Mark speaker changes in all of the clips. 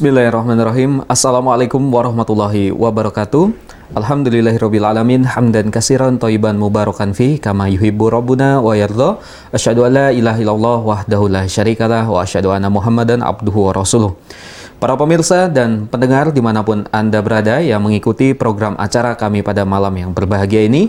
Speaker 1: Bismillahirrahmanirrahim. Assalamualaikum warahmatullahi wabarakatuh. Alhamdulillahirrabbilalamin hamdan kasiran thayyiban mubarakan fi kama yuhibbu rabbuna wa yardha. Asyhadu an la ilaha illallah wahdahu la syarikalah wa asyhadu anna Muhammadan abduhu wa rasuluh. Para pemirsa dan pendengar di mana pun Anda berada yang mengikuti program acara kami pada malam yang berbahagia ini,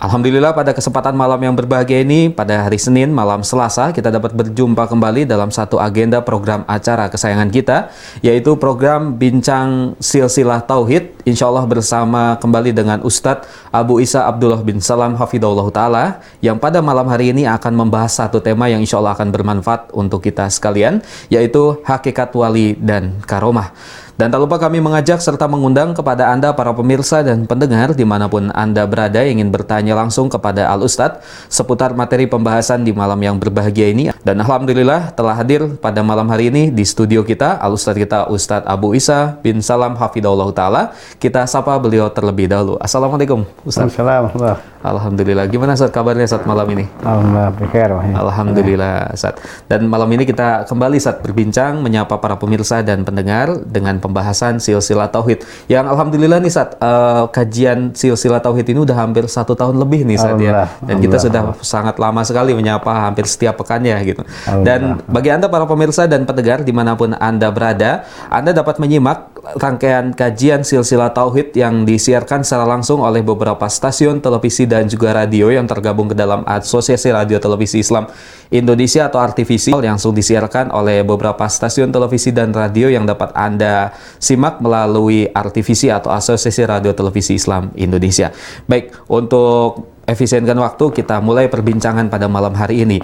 Speaker 1: Alhamdulillah pada kesempatan malam yang berbahagia ini pada hari Senin malam Selasa kita dapat berjumpa kembali dalam satu agenda program acara kesayangan kita yaitu program Bincang Silsilah Tauhid Insya Allah bersama kembali dengan Ustadz Abu Isa Abdullah bin Salam Hafidullah Ta'ala yang pada malam hari ini akan membahas satu tema yang insya Allah akan bermanfaat untuk kita sekalian yaitu hakikat wali dan karomah. Dan tak lupa kami mengajak serta mengundang kepada Anda para pemirsa dan pendengar di mana pun Anda berada yang ingin bertanya langsung kepada Al Ustadz seputar materi pembahasan di malam yang berbahagia ini. Dan Alhamdulillah telah hadir pada malam hari ini di studio kita Al Ustadz kita Ustadz Abu Isa bin Salam Hafidullah Ta'ala. Kita sapa beliau terlebih dahulu. Assalamualaikum
Speaker 2: Ustadz. Assalamualaikum.
Speaker 1: Alhamdulillah. Gimana saat kabarnya saat malam ini?
Speaker 2: Alhamdulillah.
Speaker 1: Alhamdulillah saat. Dan malam ini kita kembali saat berbincang menyapa para pemirsa dan pendengar dengan pembahasan silsilah tauhid. Yang alhamdulillah nih saat uh, kajian silsilah tauhid ini udah hampir satu tahun lebih nih saat ya. Dan kita sudah sangat lama sekali menyapa hampir setiap pekannya gitu. Dan bagi anda para pemirsa dan pendengar di mana pun anda berada, anda dapat menyimak rangkaian kajian silsilah tauhid yang disiarkan secara langsung oleh beberapa stasiun televisi dan juga radio yang tergabung ke dalam Asosiasi Radio Televisi Islam Indonesia atau RTVC yang langsung disiarkan oleh beberapa stasiun televisi dan radio yang dapat Anda simak melalui RTVC atau Asosiasi Radio Televisi Islam Indonesia. Baik, untuk efisienkan waktu kita mulai perbincangan pada malam hari ini.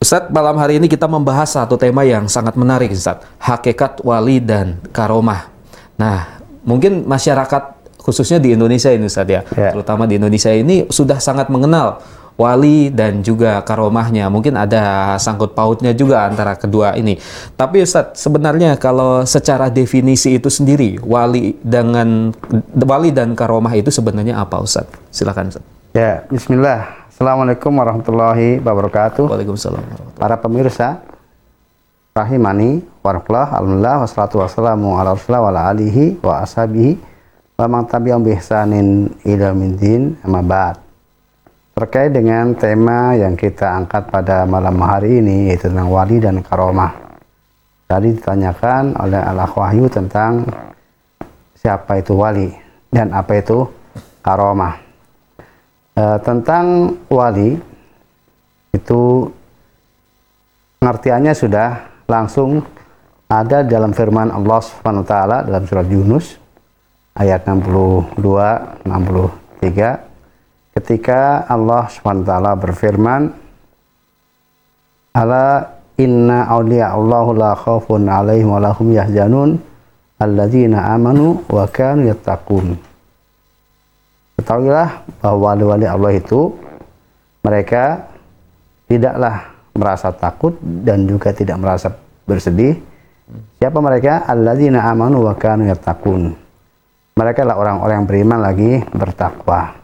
Speaker 1: Ustadz, malam hari ini kita membahas satu tema yang sangat menarik, Ustadz. Hakikat wali dan karomah. Nah, mungkin masyarakat khususnya di Indonesia ini Ustaz ya, ya. terutama di Indonesia ini sudah sangat mengenal wali dan juga karomahnya. Mungkin ada sangkut pautnya juga antara kedua ini. Tapi Ustaz, sebenarnya kalau secara definisi itu sendiri, wali dengan wali dan karomah itu sebenarnya apa Ustaz? Silakan Ustaz.
Speaker 2: Ya, bismillah. Assalamualaikum warahmatullahi wabarakatuh.
Speaker 1: Waalaikumsalam.
Speaker 2: Para pemirsa, rahimani warahmatullah, alhamdulillah, wassalatu wassalamu ala rasulullah wa alihi wa ashabihi Lamang tabi'um bihsanin ila min amma Terkait dengan tema yang kita angkat pada malam hari ini yaitu tentang wali dan karomah. Tadi ditanyakan oleh Allah Wahyu tentang siapa itu wali dan apa itu karomah. E, tentang wali itu pengertiannya sudah langsung ada dalam firman Allah Subhanahu wa taala dalam surat Yunus ayat 62 63 ketika Allah SWT berfirman ala inna awliya Allahu la khawfun alaihim wa lahum yahzanun alladzina amanu wa kanu yattaqun. Ketahuilah bahwa wali-wali Allah itu mereka tidaklah merasa takut dan juga tidak merasa bersedih. Siapa mereka? Alladzina amanu wa kanu yattaqun. Mereka adalah orang-orang yang beriman lagi bertakwa.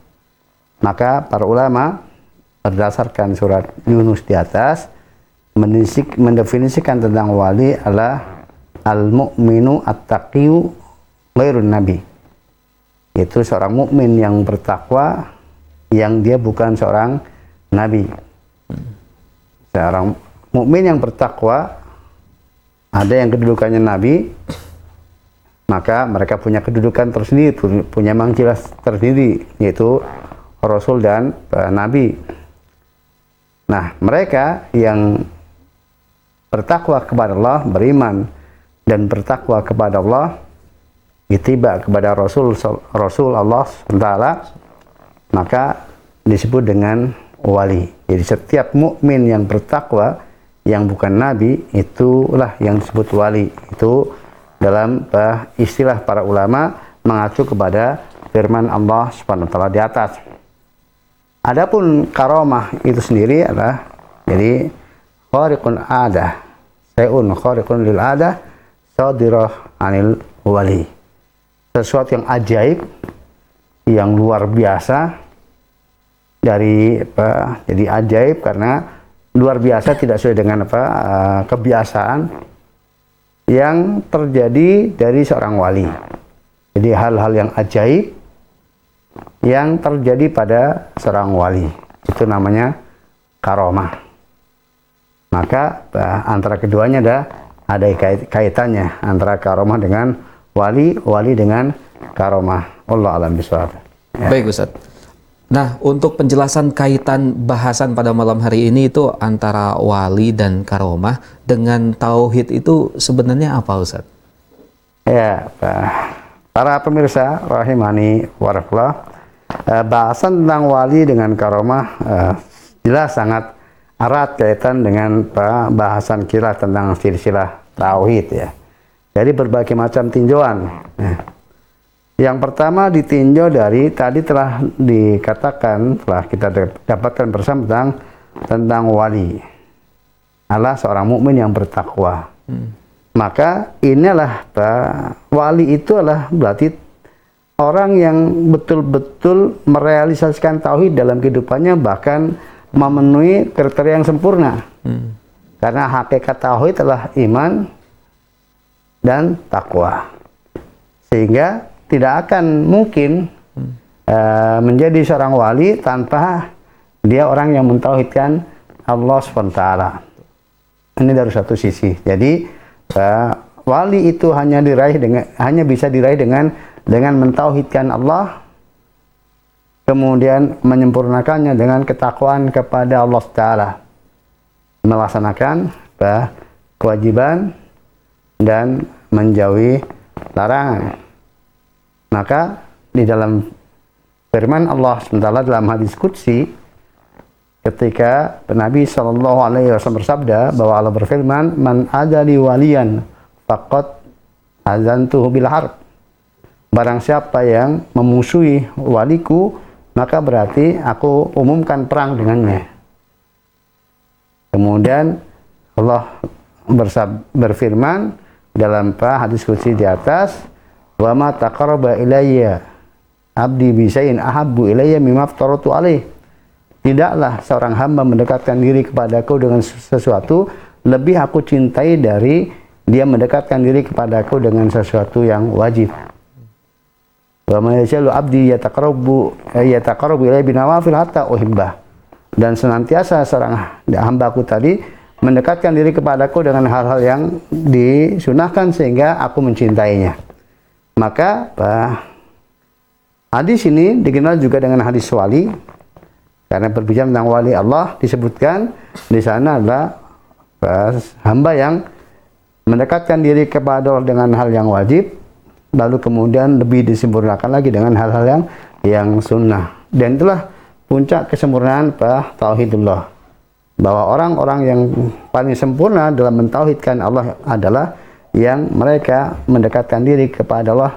Speaker 2: Maka para ulama berdasarkan surat Yunus di atas mendefinisikan tentang wali adalah al-mu'minu at-taqiyu ghairun nabi. Itu seorang mukmin yang bertakwa yang dia bukan seorang nabi. Seorang mukmin yang bertakwa ada yang kedudukannya nabi, maka mereka punya kedudukan tersendiri, punya manggilan tersendiri, yaitu Rasul dan uh, Nabi. Nah, mereka yang bertakwa kepada Allah, beriman dan bertakwa kepada Allah, itiba kepada Rasul Rasul Allah SWT, maka disebut dengan wali. Jadi setiap mukmin yang bertakwa yang bukan nabi itulah yang disebut wali. Itu dalam uh, istilah para ulama mengacu kepada firman Allah taala di atas. Adapun karomah itu sendiri adalah jadi khariqun ada, sayun khariqun lil ada, sadirah anil wali. Sesuatu yang ajaib, yang luar biasa dari apa? Jadi ajaib karena luar biasa tidak sesuai dengan apa uh, kebiasaan yang terjadi dari seorang wali. Jadi hal-hal yang ajaib yang terjadi pada seorang wali. Itu namanya karomah. Maka eh, antara keduanya ada ada kait- kaitannya antara karomah dengan wali, wali dengan karomah. Allah alam bisawab. Ya.
Speaker 1: Baik Ustaz. Nah, untuk penjelasan kaitan bahasan pada malam hari ini itu antara wali dan karomah dengan tauhid itu sebenarnya apa Ustaz?
Speaker 2: Ya, Pak. Para pemirsa rahimani warahmatullah. Eh, bahasan tentang wali dengan karomah eh, jelas sangat erat kaitan dengan bahasan kita tentang silsilah tauhid ya. Jadi berbagai macam tinjauan. Nah, yang pertama ditinjau dari tadi telah dikatakan telah kita dapatkan bersama tentang tentang wali adalah seorang mukmin yang bertakwa. Maka inilah wali itu adalah berarti orang yang betul-betul merealisasikan tauhid dalam kehidupannya bahkan memenuhi kriteria yang sempurna. Karena hakikat tauhid adalah iman dan takwa. Sehingga tidak akan mungkin eh, menjadi seorang wali tanpa dia orang yang mentauhidkan Allah SWT. Ini dari satu sisi. Jadi eh, wali itu hanya diraih dengan hanya bisa diraih dengan dengan mentauhidkan Allah kemudian menyempurnakannya dengan ketakwaan kepada Allah Taala. Melaksanakan eh, kewajiban dan menjauhi larangan. Maka di dalam firman Allah SWT dalam hadis Qudsi ketika Nabi Shallallahu Alaihi Wasallam bersabda bahwa Allah berfirman man adali walian fakot azantuhu bil harb. Barang siapa yang memusuhi waliku maka berarti aku umumkan perang dengannya. Kemudian Allah bersab, berfirman dalam hadis Qudsi di atas wa ma taqarraba ilayya abdi bi syai'in ahabbu ilayya mimma aftaratu alaih tidaklah seorang hamba mendekatkan diri kepadaku dengan sesuatu lebih aku cintai dari dia mendekatkan diri kepadaku dengan sesuatu yang wajib. Wa ma yasalu abdi yataqarrabu yataqarrabu ilayya binawafil hatta uhibbah. Dan senantiasa seorang hambaku tadi mendekatkan diri kepadaku dengan hal-hal yang disunahkan sehingga aku mencintainya. Maka uh, hadis ini dikenal juga dengan hadis wali karena berbicara tentang wali Allah disebutkan di sana adalah uh, hamba yang mendekatkan diri kepada Allah dengan hal yang wajib lalu kemudian lebih disempurnakan lagi dengan hal-hal yang yang sunnah. Dan itulah puncak kesempurnaan Pak tauhidullah. Bahwa orang-orang yang paling sempurna dalam mentauhidkan Allah adalah yang mereka mendekatkan diri kepada Allah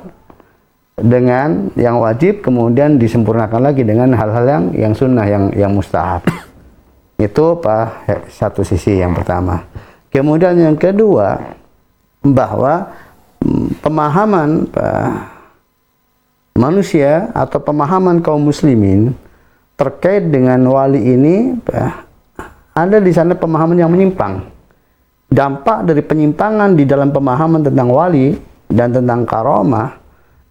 Speaker 2: dengan yang wajib kemudian disempurnakan lagi dengan hal-hal yang yang sunnah yang yang mustahab. Itu pak satu sisi yang pertama. Kemudian yang kedua bahwa mm, pemahaman pak, manusia atau pemahaman kaum muslimin terkait dengan wali ini pak, ada di sana pemahaman yang menyimpang. Dampak dari penyimpangan di dalam pemahaman tentang wali dan tentang karomah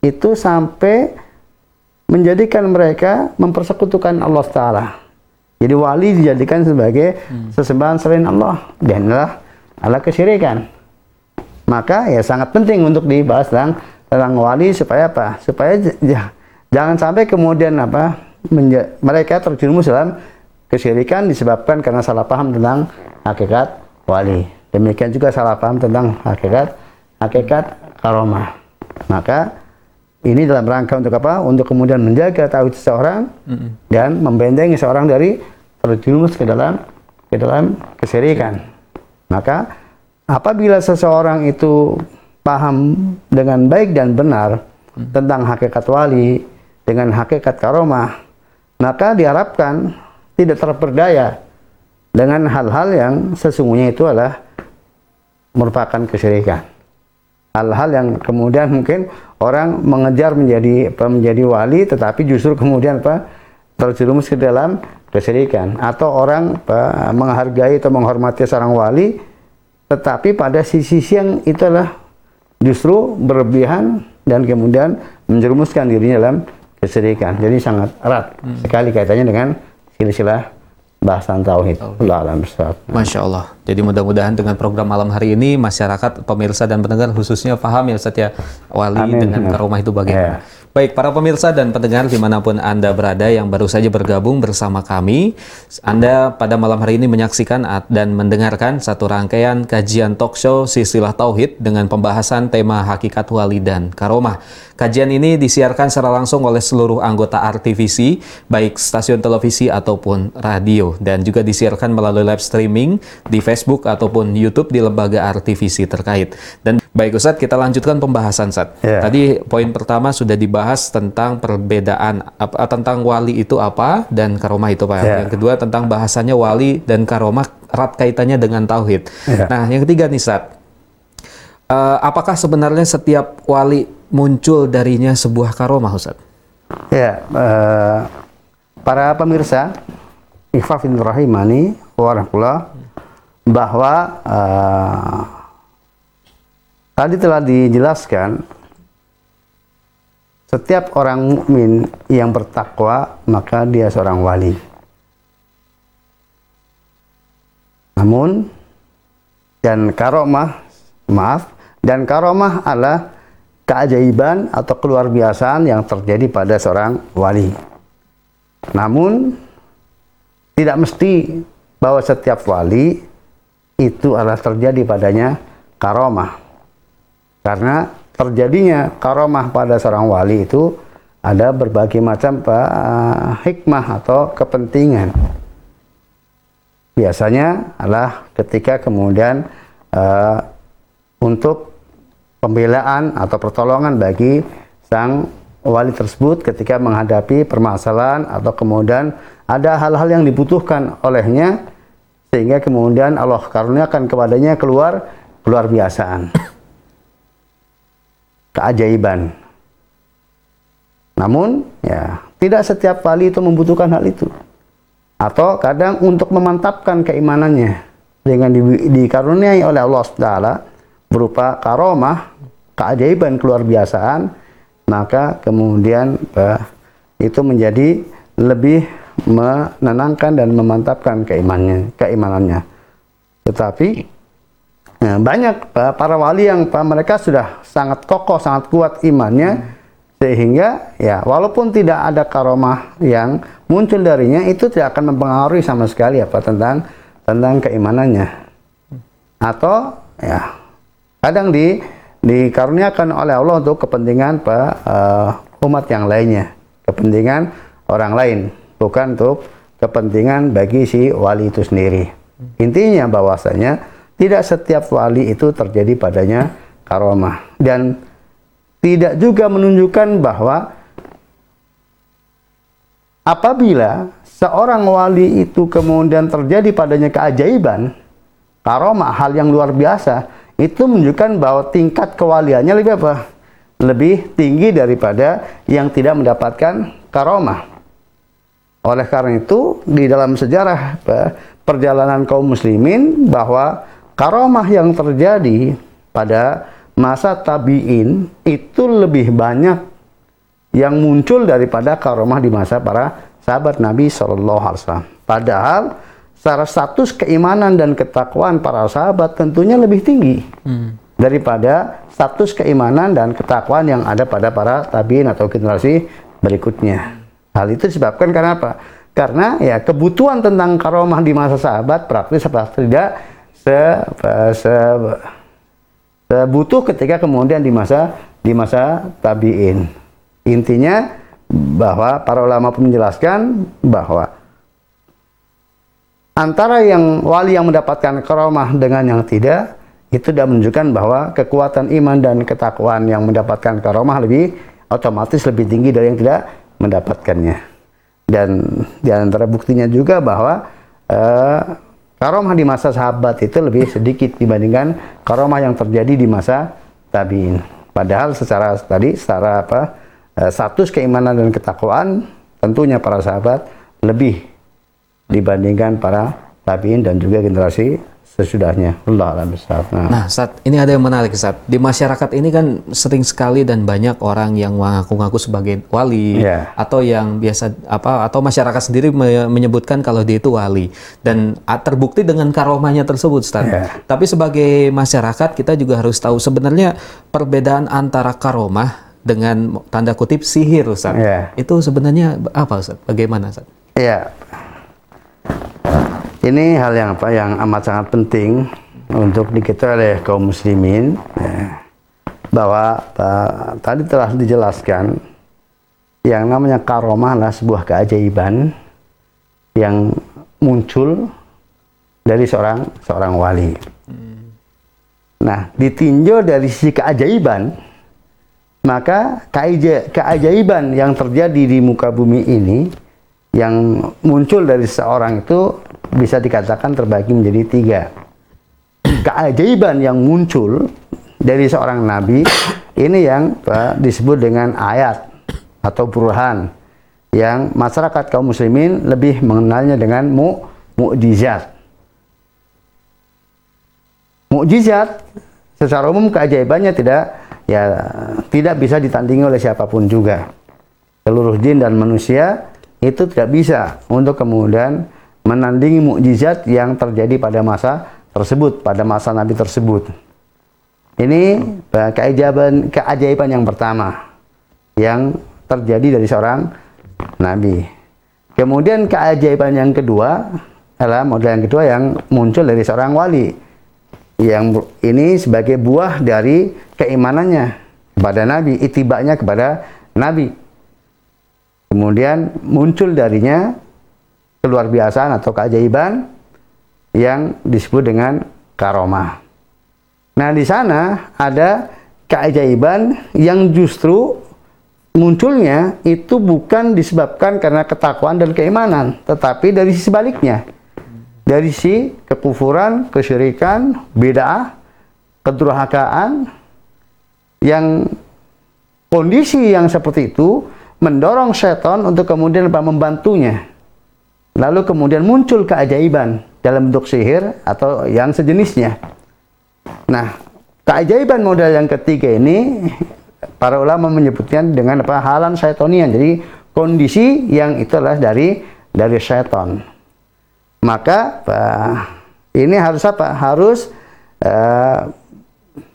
Speaker 2: itu sampai menjadikan mereka mempersekutukan Allah Taala. Jadi wali dijadikan sebagai hmm. sesembahan selain Allah dan adalah adalah kesyirikan. Maka ya sangat penting untuk dibahas tentang tentang wali supaya apa? Supaya ya, jangan sampai kemudian apa mereka terjerumus dalam kesyirikan disebabkan karena salah paham tentang hakikat wali. Demikian juga salah paham tentang hakikat hakikat karomah. Maka ini dalam rangka untuk apa? Untuk kemudian menjaga tauhid seseorang mm -hmm. dan membentengi seorang dari terjerumus ke dalam ke dalam kesyirikan. Maka apabila seseorang itu paham dengan baik dan benar mm. tentang hakikat wali dengan hakikat karomah, maka diharapkan tidak terperdaya dengan hal-hal yang sesungguhnya itu adalah merupakan kesyirikan. Hal-hal yang kemudian mungkin orang mengejar menjadi menjadi wali tetapi justru kemudian apa terjerumus ke dalam kesyirikan atau orang apa, menghargai atau menghormati seorang wali tetapi pada sisi yang itu adalah justru berlebihan dan kemudian menjerumuskan dirinya dalam kesyirikan. Jadi sangat erat sekali kaitannya dengan silsilah bahasan tauhid.
Speaker 1: Masya Allah. Jadi mudah-mudahan dengan program malam hari ini masyarakat, pemirsa dan pendengar khususnya paham ya Ustaz ya wali
Speaker 2: Amin.
Speaker 1: dengan karomah itu bagaimana.
Speaker 2: Ya.
Speaker 1: Baik para pemirsa dan pendengar di mana pun anda berada yang baru saja bergabung bersama kami, anda pada malam hari ini menyaksikan dan mendengarkan satu rangkaian kajian talk show Silsilah Tauhid dengan pembahasan tema hakikat wali dan karomah. Kajian ini disiarkan secara langsung oleh seluruh anggota RTVC, baik stasiun televisi ataupun radio, dan juga disiarkan melalui live streaming di Facebook ataupun YouTube di lembaga RTVC terkait. Dan baik Ustadz, kita lanjutkan pembahasan Ustadz.
Speaker 2: Ya.
Speaker 1: Tadi poin pertama sudah dibahas tentang perbedaan apa, tentang wali itu apa dan karomah itu apa.
Speaker 2: Ya.
Speaker 1: Yang kedua tentang bahasanya wali dan karomah erat kaitannya dengan tauhid.
Speaker 2: Ya.
Speaker 1: Nah, yang ketiga nih Ustadz. Eh, apakah sebenarnya setiap wali muncul darinya sebuah karomah Ustaz?
Speaker 2: Ya, eh, para pemirsa Ikhfafin Rahimani warahmatullah bahwa eh, tadi telah dijelaskan setiap orang mukmin yang bertakwa maka dia seorang wali. Namun dan karomah maaf dan karomah adalah keajaiban atau keluar biasaan yang terjadi pada seorang wali. Namun tidak mesti bahwa setiap wali itu adalah terjadi padanya karomah. Karena terjadinya karomah pada seorang wali itu ada berbagai macam uh, hikmah atau kepentingan. Biasanya adalah ketika kemudian uh, untuk pembelaan atau pertolongan bagi sang wali tersebut ketika menghadapi permasalahan atau kemudian ada hal-hal yang dibutuhkan olehnya sehingga kemudian Allah karuniakan kepadanya keluar keluar biasaan keajaiban namun ya tidak setiap wali itu membutuhkan hal itu atau kadang untuk memantapkan keimanannya dengan di, dikaruniai oleh Allah Taala berupa karomah, keajaiban keluar biasaan, maka kemudian eh, itu menjadi lebih menenangkan dan memantapkan keimanannya, keimanannya. Tetapi ya, banyak eh, para wali yang eh, mereka sudah sangat kokoh, sangat kuat imannya sehingga ya walaupun tidak ada karomah yang muncul darinya itu tidak akan mempengaruhi sama sekali apa tentang tentang keimanannya. Atau ya kadang di dikaruniakan oleh Allah untuk kepentingan apa, eh, umat yang lainnya. Kepentingan orang lain bukan untuk kepentingan bagi si wali itu sendiri. Intinya bahwasanya tidak setiap wali itu terjadi padanya karomah dan tidak juga menunjukkan bahwa apabila seorang wali itu kemudian terjadi padanya keajaiban, karomah, hal yang luar biasa, itu menunjukkan bahwa tingkat kewaliannya lebih apa? Lebih tinggi daripada yang tidak mendapatkan karomah. Oleh karena itu, di dalam sejarah apa, perjalanan kaum muslimin bahwa karomah yang terjadi pada masa tabi'in itu lebih banyak yang muncul daripada karomah di masa para sahabat Nabi Shallallahu Alaihi Wasallam. Padahal secara status keimanan dan ketakwaan para sahabat tentunya lebih tinggi daripada status keimanan dan ketakwaan yang ada pada para tabiin atau generasi berikutnya. Hal itu disebabkan karena apa? Karena ya kebutuhan tentang karomah di masa sahabat praktis apa tidak se, se, sebutuh ketika kemudian di masa di masa tabiin. Intinya bahwa para ulama pun menjelaskan bahwa antara yang wali yang mendapatkan karomah dengan yang tidak itu tidak menunjukkan bahwa kekuatan iman dan ketakwaan yang mendapatkan karomah lebih otomatis lebih tinggi dari yang tidak mendapatkannya. Dan di antara buktinya juga bahwa eh, karomah di masa sahabat itu lebih sedikit dibandingkan karomah yang terjadi di masa tabiin. Padahal secara tadi secara apa eh, status keimanan dan ketakwaan tentunya para sahabat lebih dibandingkan para tabiin dan juga generasi sesudahnya. Allah alam. Nah,
Speaker 1: Nah, Ustaz, ini ada yang menarik, Ustaz. Di masyarakat ini kan sering sekali dan banyak orang yang mengaku-ngaku sebagai wali
Speaker 2: Iya.
Speaker 1: atau yang biasa apa atau masyarakat sendiri me- menyebutkan kalau dia itu wali dan terbukti dengan karomahnya tersebut, Ustaz.
Speaker 2: Iya.
Speaker 1: Tapi sebagai masyarakat kita juga harus tahu sebenarnya perbedaan antara karomah dengan tanda kutip sihir, Ustaz.
Speaker 2: Iya.
Speaker 1: Itu sebenarnya apa, Ustaz? Bagaimana, Ustaz?
Speaker 2: Iya. Ini hal yang apa? Yang amat sangat penting untuk diketahui oleh kaum muslimin ya, bahwa uh, tadi telah dijelaskan yang namanya karomah adalah sebuah keajaiban yang muncul dari seorang seorang wali. Nah, ditinjau dari sisi keajaiban, maka keaja- keajaiban yang terjadi di muka bumi ini yang muncul dari seorang itu bisa dikatakan terbagi menjadi tiga. Keajaiban yang muncul dari seorang nabi ini yang eh, disebut dengan ayat atau burhan yang masyarakat kaum muslimin lebih mengenalnya dengan mu mukjizat. Mukjizat secara umum keajaibannya tidak ya tidak bisa ditandingi oleh siapa pun juga. Seluruh jin dan manusia itu tidak bisa untuk kemudian menandingi mukjizat yang terjadi pada masa tersebut, pada masa Nabi tersebut. Ini keajaiban keajaiban yang pertama yang terjadi dari seorang nabi. Kemudian keajaiban yang kedua adalah model yang kedua yang muncul dari seorang wali. Yang ini sebagai buah dari keimanannya kepada nabi, itibaknya kepada nabi. Kemudian muncul darinya keluar biasaan atau keajaiban yang disebut dengan karomah. Nah, di sana ada keajaiban yang justru munculnya itu bukan disebabkan karena ketakwaan dan keimanan, tetapi dari sisi sebaliknya. Dari sisi kekufuran, kesyirikan, bid'ah, kedurhakaan yang kondisi yang seperti itu mendorong setan untuk kemudian membantunya. Lalu kemudian muncul keajaiban dalam bentuk sihir atau yang sejenisnya. Nah, keajaiban model yang ketiga ini para ulama menyebutnya dengan apa halan syaitonian. Jadi kondisi yang itu adalah dari dari syaitan. Maka ini harus apa? Harus eh,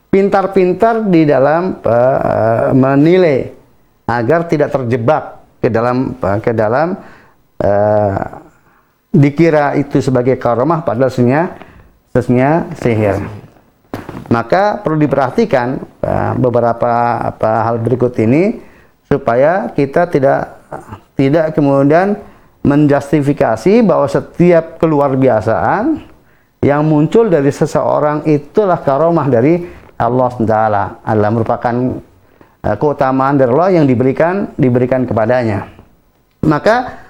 Speaker 2: pintar-pintar di dalam eh, menilai agar tidak terjebak ke dalam eh, ke dalam eh, dikira itu sebagai karomah padahal sesungguhnya sesungguhnya sihir. Maka perlu diperhatikan uh, beberapa apa hal berikut ini supaya kita tidak tidak kemudian menjustifikasi bahwa setiap keluar biasaan yang muncul dari seseorang itulah karomah dari Allah SWT adalah merupakan uh, keutamaan dari Allah yang diberikan diberikan kepadanya. Maka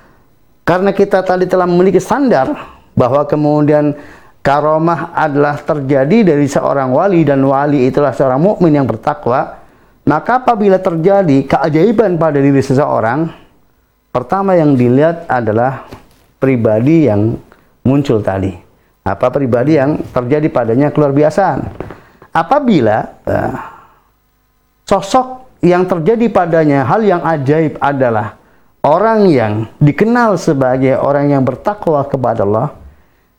Speaker 2: karena kita tadi telah memiliki standar bahwa kemudian karomah adalah terjadi dari seorang wali dan wali itulah seorang mukmin yang bertakwa, maka apabila terjadi keajaiban pada diri seseorang, pertama yang dilihat adalah pribadi yang muncul tadi. Apa pribadi yang terjadi padanya keluar biasaan. Apabila eh, sosok yang terjadi padanya hal yang ajaib adalah orang yang dikenal sebagai orang yang bertakwa kepada Allah,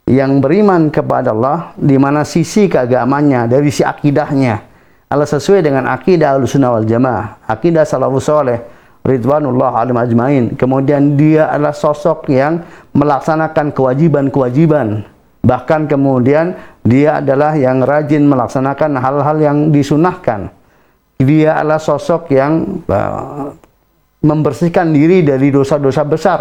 Speaker 2: yang beriman kepada Allah, di mana sisi keagamannya, dari si akidahnya, adalah sesuai dengan akidah al-sunnah wal jamaah, akidah salafus soleh, ridwanullah alim ajmain. Kemudian dia adalah sosok yang melaksanakan kewajiban-kewajiban. Bahkan kemudian dia adalah yang rajin melaksanakan hal-hal yang disunahkan. Dia adalah sosok yang uh, membersihkan diri dari dosa-dosa besar.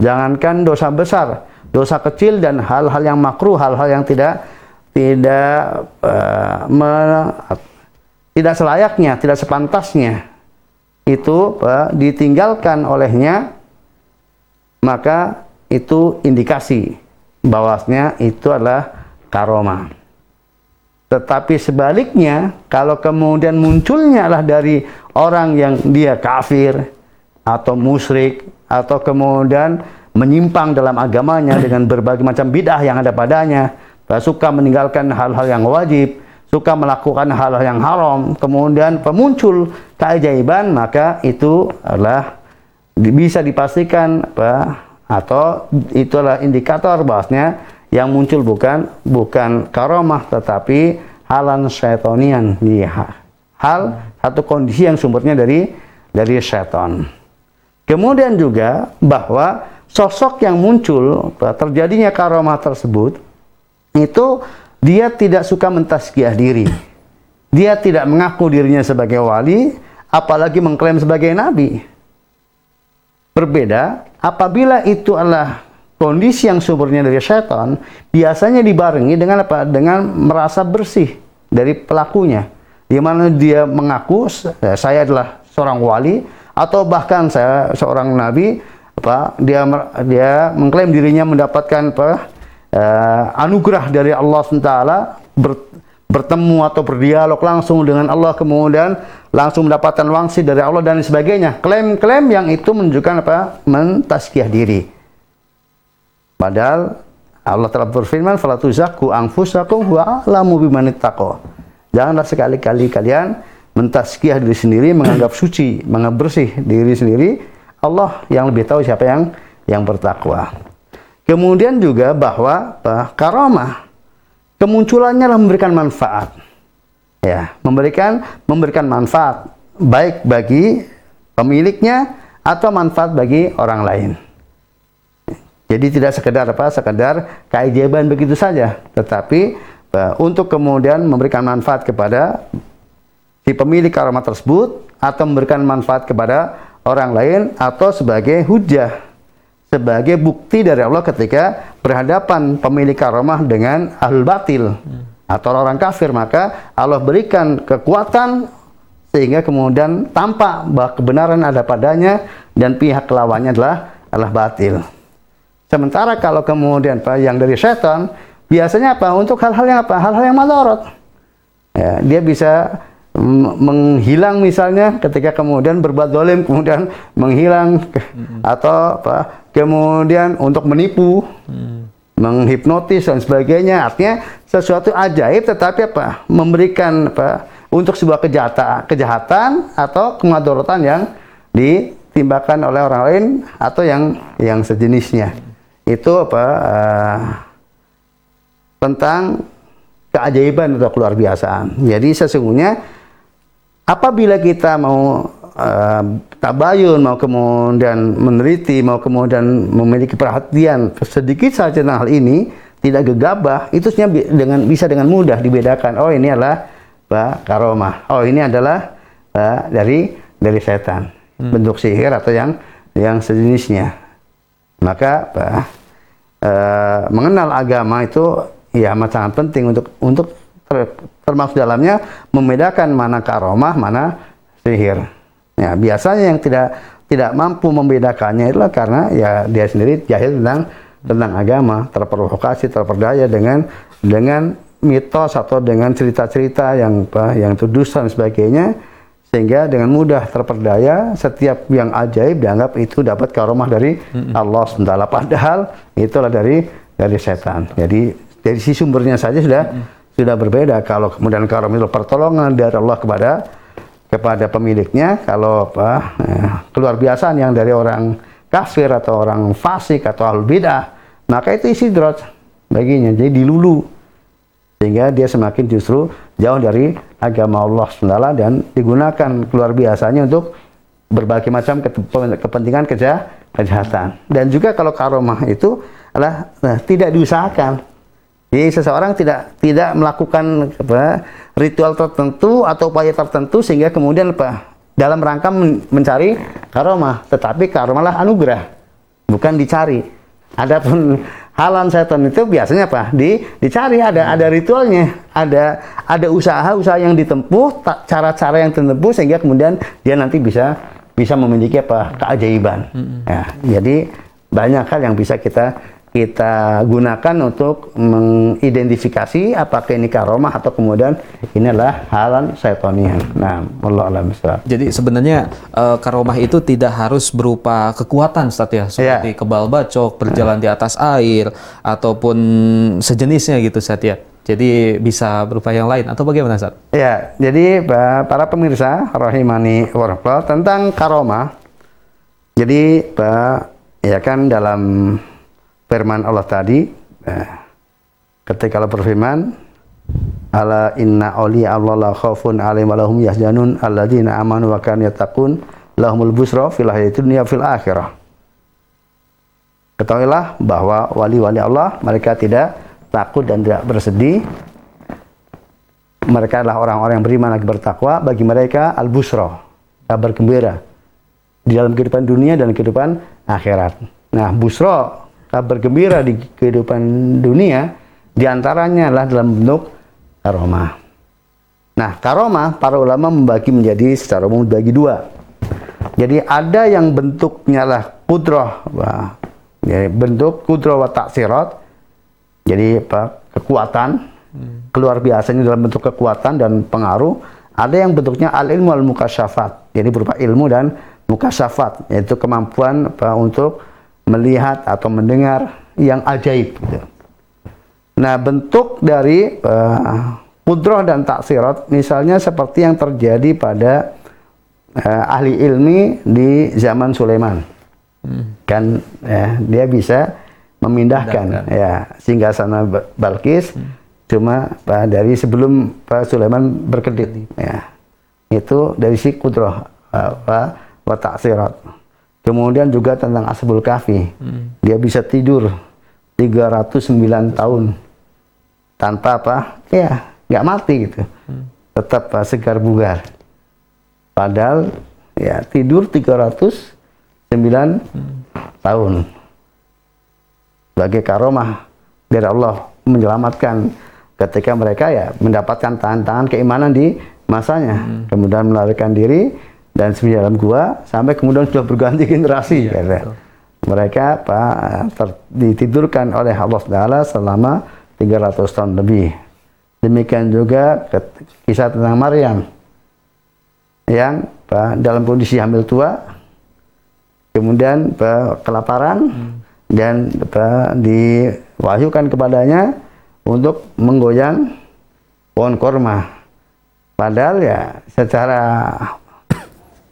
Speaker 2: Jangankan dosa besar, dosa kecil dan hal-hal yang makruh, hal-hal yang tidak tidak uh, me- tidak selayaknya, tidak sepantasnya itu uh, ditinggalkan olehnya, maka itu indikasi bahwasanya itu adalah karomah. Tetapi sebaliknya, kalau kemudian munculnya adalah dari orang yang dia kafir atau musyrik atau kemudian menyimpang dalam agamanya dengan berbagai macam bid'ah yang ada padanya, suka meninggalkan hal-hal yang wajib, suka melakukan hal-hal yang haram, kemudian muncul keajaiban, maka itu adalah bisa dipastikan apa atau itulah indikator bahwasanya yang muncul bukan bukan karomah tetapi halan syaitonian di hal satu kondisi yang sumbernya dari dari syaitan. Kemudian juga bahwa sosok yang muncul terjadinya karomah tersebut itu dia tidak suka mentaskiah diri. Dia tidak mengaku dirinya sebagai wali, apalagi mengklaim sebagai nabi. Berbeda apabila itu adalah kondisi yang sumbernya dari syaitan, biasanya dibarengi dengan apa? Dengan merasa bersih dari pelakunya. Di mana dia mengaku saya adalah seorang wali atau bahkan saya seorang nabi apa dia dia mengklaim dirinya mendapatkan apa uh, anugerah dari Allah SWT ber, bertemu atau berdialog langsung dengan Allah kemudian langsung mendapatkan wangsi dari Allah dan sebagainya. Klaim-klaim yang itu menunjukkan apa mentaskiah diri. Padahal Allah telah berfirman fala tuzakku anfusakum wa bimanittaqo janganlah sekali-kali kalian mentaskiah diri sendiri, menganggap suci, menganggap bersih diri sendiri, Allah yang lebih tahu siapa yang yang bertakwa. Kemudian juga bahwa uh, karomah kemunculannya adalah memberikan manfaat. Ya, memberikan memberikan manfaat baik bagi pemiliknya atau manfaat bagi orang lain. Jadi tidak sekedar apa, sekedar keajaiban begitu saja, tetapi uh, untuk kemudian memberikan manfaat kepada si pemilik karomah tersebut atau memberikan manfaat kepada orang lain atau sebagai hujah sebagai bukti dari Allah ketika berhadapan pemilik karomah dengan ahlul batil atau orang kafir maka Allah berikan kekuatan sehingga kemudian tampak bahwa kebenaran ada padanya dan pihak lawannya adalah adalah batil. Sementara kalau kemudian Pak yang dari setan biasanya apa? Untuk hal-hal yang apa? Hal-hal yang madorot. Ya, dia bisa menghilang misalnya ketika kemudian berbuat dolim kemudian menghilang hmm. atau apa kemudian untuk menipu hmm. menghipnotis dan sebagainya. Artinya sesuatu ajaib tetapi apa? Memberikan apa? Untuk sebuah kejahatan kejahatan atau kemadorotan yang ditimbakan oleh orang lain atau yang yang sejenisnya. Itu apa uh, tentang keajaiban atau keluar biasaan. Jadi sesungguhnya apabila kita mau uh, tabayun, mau kemudian meneliti, mau kemudian memiliki perhatian sedikit saja tentang hal ini, tidak gegabah, itu dengan bisa dengan mudah dibedakan. Oh ini adalah bah, karomah. Oh ini adalah bah, dari dari setan, hmm. bentuk sihir atau yang yang sejenisnya. Maka bah, uh, mengenal agama itu ya sangat penting untuk untuk termasuk dalamnya membedakan mana karomah, mana sihir. Ya, biasanya yang tidak tidak mampu membedakannya itulah karena ya dia sendiri jahil tentang tentang agama, terprovokasi, terperdaya dengan dengan mitos atau dengan cerita-cerita yang apa, yang tudus dan sebagainya. Sehingga dengan mudah terperdaya setiap yang ajaib dianggap itu dapat karomah dari Allah SWT padahal itulah dari dari setan. Jadi dari si sumbernya saja sudah sudah berbeda. Kalau kemudian karam itu pertolongan dari Allah kepada kepada pemiliknya kalau apa eh, keluar biasaan yang dari orang kafir atau orang fasik atau al bidah maka itu isi drot baginya. Jadi dilulu. Sehingga dia semakin justru jauh dari agama Allah SWT dan digunakan keluar biasanya untuk berbagai macam kepentingan kejahatan. Dan juga kalau karomah itu adalah nah, tidak diusahakan jadi seseorang tidak tidak melakukan apa, ritual tertentu atau upaya tertentu sehingga kemudian apa dalam rangka men mencari karomah, tetapi karomahlah anugerah, bukan dicari. Adapun halan setan itu biasanya apa? Di, dicari ada ada ritualnya, ada ada usaha-usaha yang ditempuh, cara-cara yang ditempuh sehingga kemudian dia nanti bisa bisa memiliki apa keajaiban. Mm -hmm. ya, jadi banyak hal yang bisa kita kita gunakan untuk mengidentifikasi apakah ini karomah atau kemudian ini adalah halan syaitonian. Nah, Allah alam.
Speaker 1: Jadi sebenarnya eh, karomah itu tidak harus berupa kekuatan Ustaz ya, seperti kebal bacok, berjalan di atas air ataupun sejenisnya gitu Ustaz ya. Jadi bisa berupa yang lain atau bagaimana Ustaz?
Speaker 2: Ya, jadi pa- para pemirsa rahimani warahmatullah tentang karomah. Jadi, Pak, ya kan dalam firman Allah tadi eh, ketika Allah berfirman ala inna awliya Allah la khaufun alaihim wa lahum yahzanun alladzina amanu wa kanu yattaqun lahumul busra fil hayatid dunya fil akhirah. Ketahuilah bahwa wali-wali Allah mereka tidak takut dan tidak bersedih. Mereka adalah orang-orang yang beriman lagi bertakwa. Bagi mereka al-busra kabar gembira di dalam kehidupan dunia dan kehidupan akhirat. Nah busra kabar gembira di kehidupan dunia di antaranya adalah dalam bentuk karomah nah karomah para ulama membagi menjadi secara umum dibagi dua. Jadi ada yang bentuknya lah kudroh wah, ya, bentuk kudroh wa taksirat jadi apa kekuatan. Keluar biasanya dalam bentuk kekuatan dan pengaruh. Ada yang bentuknya al ilmu al mukasyafat jadi berupa ilmu dan mukasyafat yaitu kemampuan apa, untuk melihat atau mendengar yang ajaib gitu. nah bentuk dari uh, kudroh dan taksirat misalnya seperti yang terjadi pada eh, ahli ilmi di zaman Sulaiman. Kan ya, dia bisa memindahkan ya sehingga sana Ba- Balkis cuma Pak, dari sebelum Pak Sulaiman berkedip ya. Itu dari si kudroh apa wa ta'sirat. Kemudian juga tentang Ashabul Kahfi. Dia bisa tidur 309 tahun tanpa apa? Ya nggak mati gitu. Tetap Pak, segar bugar. Padahal ya tidur 309 tahun. Sebagai karomah dari Allah menyelamatkan ketika mereka ya mendapatkan tangan-tangan keimanan di masanya. Kemudian melarikan diri dan sembunyi dalam gua sampai kemudian sudah berganti generasi gitu. mereka pak ter- ditidurkan oleh Allah Taala selama 300 tahun lebih demikian juga kisah tentang Maryam yang pak, dalam kondisi hamil tua kemudian apa, kelaparan dan apa, diwahyukan kepadanya untuk menggoyang pohon korma. Padahal ya secara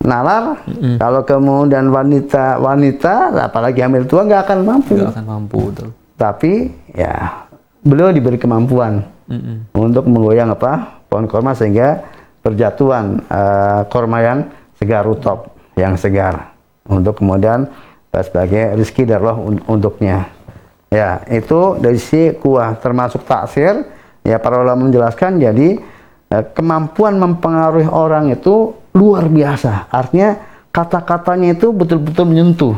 Speaker 2: nalar kalau kemudian wanita wanita apalagi hamil tua nggak akan mampu.
Speaker 1: Nggak akan mampu betul.
Speaker 2: Tapi ya beliau diberi kemampuan
Speaker 1: Mm-mm.
Speaker 2: untuk menggoyang apa pohon korma sehingga berjatuhan eh, korma yang segar rutop yang segar untuk kemudian eh, sebagai rezeki dari Allah un- untuknya ya itu dari sisi kuah termasuk taksir ya para ulama menjelaskan jadi eh, kemampuan mempengaruhi orang itu luar biasa. Artinya kata-katanya itu betul-betul menyentuh.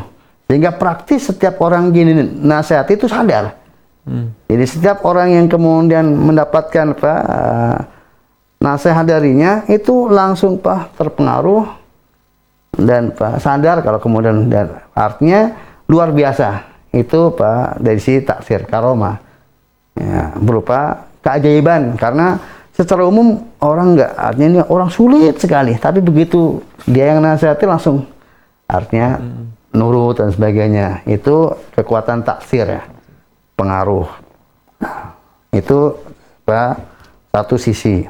Speaker 2: Sehingga praktis setiap orang gini nasihat itu sadar.
Speaker 1: Hmm.
Speaker 2: jadi setiap orang yang kemudian mendapatkan apa eh, nasihat darinya itu langsung pak terpengaruh dan pak sadar kalau kemudian dan artinya luar biasa. Itu pak dari si taksir karoma ya, berupa keajaiban. Karena secara umum orang nggak artinya ini orang sulit sekali. Tapi begitu dia yang nasihati langsung artinya nurut dan sebagainya. Itu kekuatan taksir ya pengaruh. Nah, itu pak satu sisi.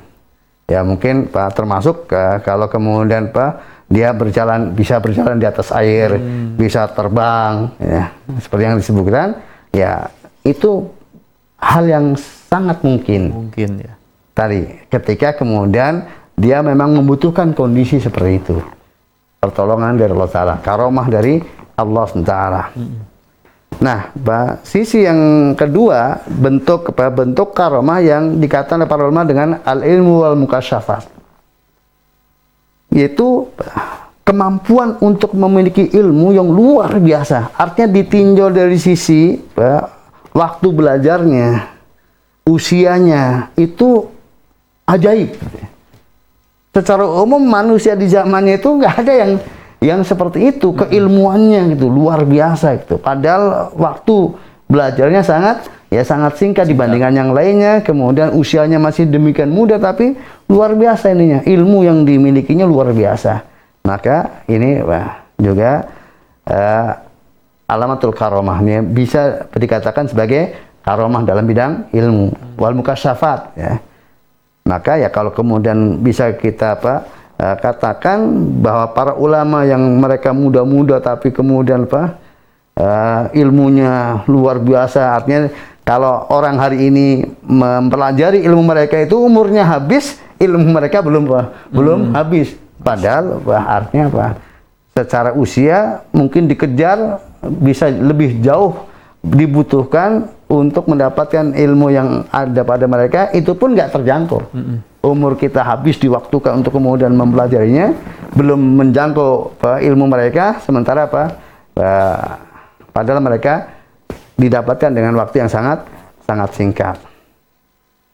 Speaker 2: Ya mungkin pak termasuk eh, kalau kemudian pak dia berjalan bisa berjalan di atas air bisa terbang ya seperti yang disebutkan ya itu hal yang sangat mungkin.
Speaker 1: Mungkin ya.
Speaker 2: Tadi ketika kemudian dia memang membutuhkan kondisi seperti itu. Pertolongan dari Allah Taala karomah dari Allah Taala. Nah sisi yang kedua bentuk bentuk karomah yang dikatakan oleh para ulama dengan al ilmu wal mukasyafat. Yaitu kemampuan untuk memiliki ilmu yang luar biasa. Artinya ditinjau dari sisi waktu belajarnya usianya itu ajaib. Secara umum manusia di zamannya itu nggak ada yang yang seperti itu keilmuannya gitu luar biasa gitu. Padahal waktu belajarnya sangat ya sangat singkat dibandingkan yang lainnya. Kemudian usianya masih demikian muda tapi luar biasa ininya. Ilmu yang dimilikinya luar biasa. Maka ini wah, juga uh, alamatul karomah ini bisa dikatakan sebagai karomah dalam bidang ilmu wal mukasyafat ya. Maka ya kalau kemudian bisa kita apa uh, katakan bahwa para ulama yang mereka muda-muda tapi kemudian apa uh, ilmunya luar biasa artinya kalau orang hari ini mempelajari ilmu mereka itu umurnya habis ilmu mereka belum apa belum hmm. habis padahal apa artinya apa secara usia mungkin dikejar bisa lebih jauh dibutuhkan untuk mendapatkan ilmu yang ada pada mereka itu pun nggak terjangkau. Mm -hmm. Umur kita habis diwaktukan untuk kemudian mempelajarinya, belum menjangkau apa, ilmu mereka, sementara apa? Uh, padahal mereka didapatkan dengan waktu yang sangat sangat singkat.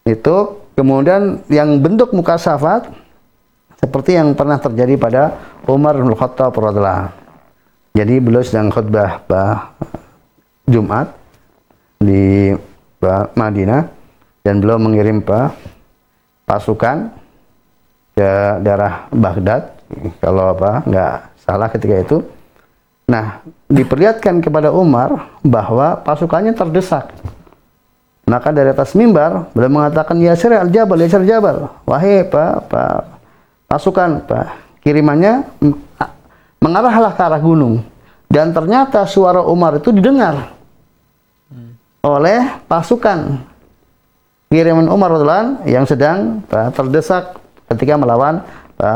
Speaker 2: Itu kemudian yang bentuk muka safat seperti yang pernah terjadi pada Umar bin Khattab radhiyallahu Jadi beliau sedang khutbah bah, Jumat di Madinah dan beliau mengirim pasukan ke daerah Baghdad kalau apa nggak salah ketika itu. Nah, diperlihatkan kepada Umar bahwa pasukannya terdesak. Maka dari atas mimbar beliau mengatakan ya al-Jabal, Yasir Jabal. Wahai Pak, Pak pasukan Pak, kirimannya mengarahlah ke arah gunung. Dan ternyata suara Umar itu didengar oleh pasukan kiriman Umar radhiallahu yang sedang terdesak ketika melawan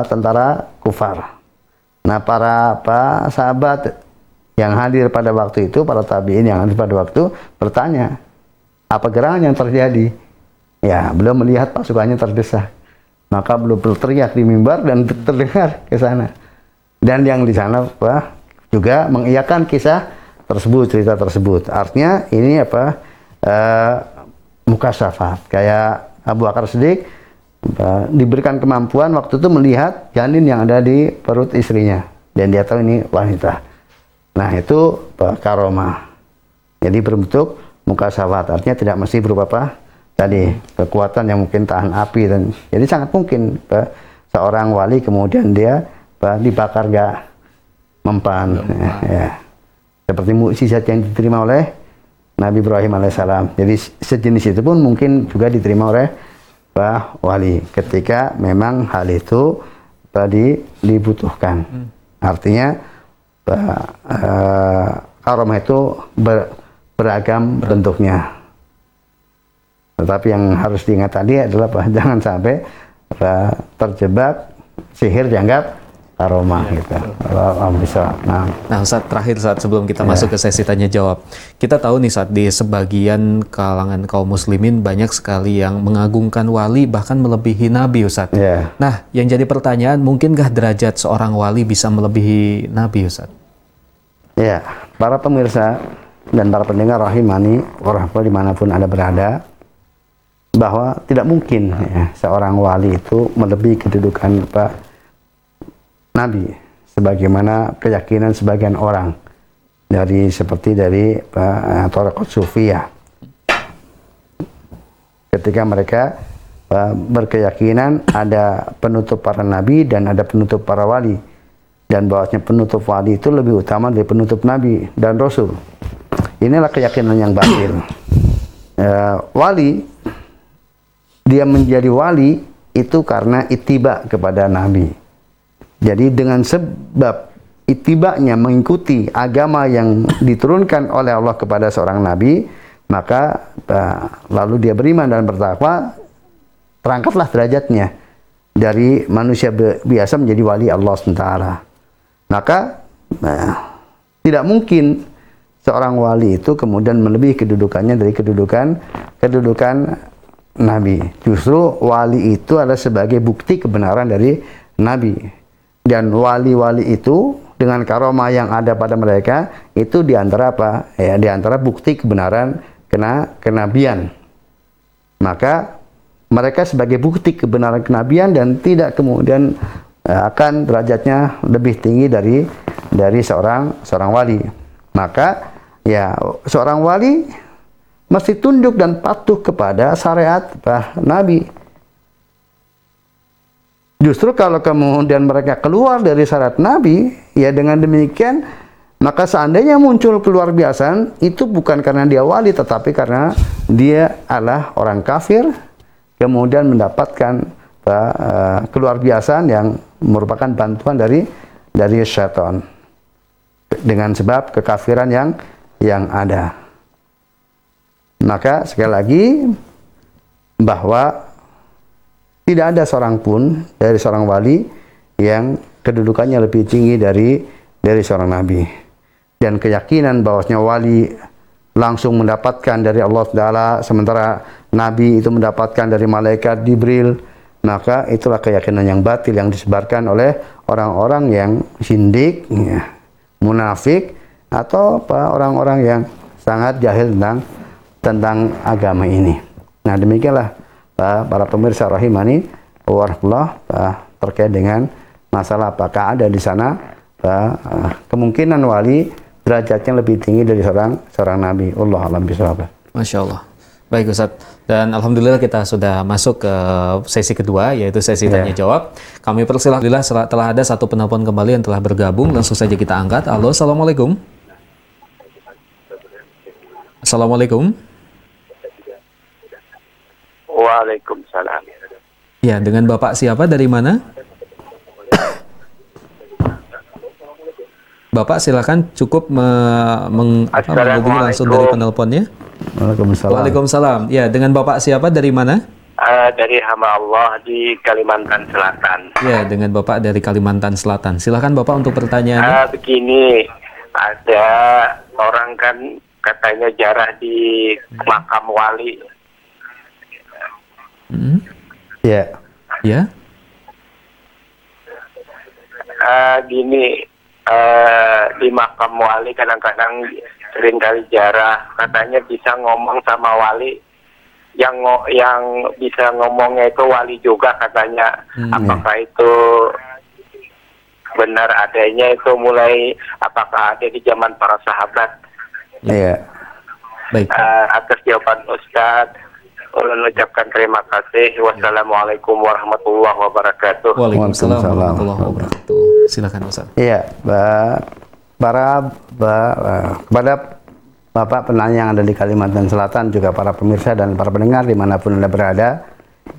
Speaker 2: tentara kufar. Nah, para apa, sahabat yang hadir pada waktu itu, para tabiin yang hadir pada waktu bertanya, apa gerangan yang terjadi? Ya, belum melihat pasukannya terdesak. Maka belum berteriak di mimbar dan terdengar ke sana. Dan yang di sana apa, juga mengiyakan kisah tersebut, cerita tersebut. Artinya ini apa? Uh, mukasafat. Kayak Abu Bakar Siddiq uh, diberikan kemampuan waktu itu melihat janin yang ada di perut istrinya dan dia tahu ini wanita. Nah, itu uh, karomah. Jadi berbentuk mukasafat. Artinya tidak mesti berupa apa? Tadi kekuatan yang mungkin tahan api dan jadi sangat mungkin uh, seorang wali kemudian dia uh, dibakar gak mempan. Ya, ya. Seperti mukjizat yang diterima oleh Nabi Ibrahim alaihissalam. Jadi sejenis itu pun mungkin juga diterima oleh bah wali ketika memang hal itu tadi dibutuhkan. Hmm. Artinya bah, uh, aroma itu ber, beragam bentuknya. Tetapi yang harus diingat tadi adalah bah, jangan sampai bah, terjebak sihir dianggap aroma ya, gitu. Kalau bisa. Nah,
Speaker 1: nah Ustaz terakhir saat sebelum kita ya. masuk ke sesi tanya jawab. Kita tahu nih saat di sebagian kalangan kaum muslimin banyak sekali yang mengagungkan wali bahkan melebihi nabi Ustaz. Ya. Nah, yang jadi pertanyaan mungkinkah derajat seorang wali bisa melebihi nabi Ustaz?
Speaker 2: Ya, para pemirsa dan para pendengar rahimani warahmatullahi di mana pun anda berada bahwa tidak mungkin ya, seorang wali itu melebihi kedudukan Pak Nabi sebagaimana keyakinan sebagian orang. Dari seperti dari uh, Tarekat Sufiyah. Ketika mereka uh, berkeyakinan ada penutup para nabi dan ada penutup para wali. Dan bahwasanya penutup wali itu lebih utama dari penutup nabi dan rasul. Inilah keyakinan yang batil. Uh, wali dia menjadi wali itu karena itiba kepada nabi jadi dengan sebab itibaknya mengikuti agama yang diturunkan oleh Allah kepada seorang nabi, maka uh, lalu dia beriman dan bertakwa, terangkatlah derajatnya dari manusia biasa menjadi wali Allah SWT. Maka uh, tidak mungkin seorang wali itu kemudian melebihi kedudukannya dari kedudukan kedudukan nabi. Justru wali itu adalah sebagai bukti kebenaran dari nabi dan wali-wali itu dengan karomah yang ada pada mereka itu di antara apa? Ya di antara bukti kebenaran kena kenabian. Maka mereka sebagai bukti kebenaran kenabian dan tidak kemudian uh, akan derajatnya lebih tinggi dari dari seorang seorang wali. Maka ya seorang wali mesti tunduk dan patuh kepada syariat bah, Nabi. Justru kalau kemudian mereka keluar dari syariat Nabi, ya dengan demikian maka seandainya muncul keluar biasa itu bukan karena dia wali tetapi karena dia adalah orang kafir kemudian mendapatkan uh, keluar biasa yang merupakan bantuan dari dari syaitan dengan sebab kekafiran yang yang ada. Maka sekali lagi bahwa tidak ada seorang pun dari seorang wali yang kedudukannya lebih tinggi dari dari seorang nabi. Dan keyakinan bahwasanya wali langsung mendapatkan dari Allah Taala sementara nabi itu mendapatkan dari malaikat Jibril, maka itulah keyakinan yang batil yang disebarkan oleh orang-orang yang sindik, ya, munafik atau orang-orang yang sangat jahil tentang tentang agama ini. Nah demikianlah para pemirsa rahimani warahmatullah uh, terkait dengan masalah apakah ada di sana uh, uh, kemungkinan wali derajatnya lebih tinggi dari seorang seorang nabi. Allah alam bisawab.
Speaker 1: Masya Allah. Baik Ustaz. Dan Alhamdulillah kita sudah masuk ke sesi kedua yaitu sesi yeah. tanya jawab. Kami persilahkan telah ada satu penelpon kembali yang telah bergabung. Langsung saja kita angkat. Halo, Assalamualaikum. Assalamualaikum.
Speaker 3: Waalaikumsalam.
Speaker 1: Ya, dengan Bapak siapa dari mana? Bapak silakan cukup me, meng, apa, menghubungi langsung dari penelponnya.
Speaker 2: Waalaikumsalam.
Speaker 1: Waalaikumsalam. Ya, dengan Bapak siapa dari mana?
Speaker 3: Uh, dari hamba Allah di Kalimantan Selatan.
Speaker 1: Ya, dengan Bapak dari Kalimantan Selatan. Silakan Bapak untuk pertanyaannya.
Speaker 3: Uh, begini, ada orang kan katanya jarah di makam wali
Speaker 1: Hmm.
Speaker 2: Ya.
Speaker 1: Ya.
Speaker 3: Uh, gini, uh, di makam wali kadang-kadang sering kali jarah, katanya bisa ngomong sama wali yang yang bisa ngomongnya itu wali juga katanya. Hmm, apakah ya. itu benar adanya itu mulai apakah ada di zaman para sahabat?
Speaker 2: Iya.
Speaker 3: Baik. Uh, atas jawaban Ustadz Ulun ucapkan terima kasih. Wassalamualaikum warahmatullahi wabarakatuh.
Speaker 1: Waalaikumsalam warahmatullahi wabarakatuh. Silakan Ustaz.
Speaker 2: Iya, para ba, kepada Bapak penanya yang ada di Kalimantan Selatan juga para pemirsa dan para pendengar di mana pun anda berada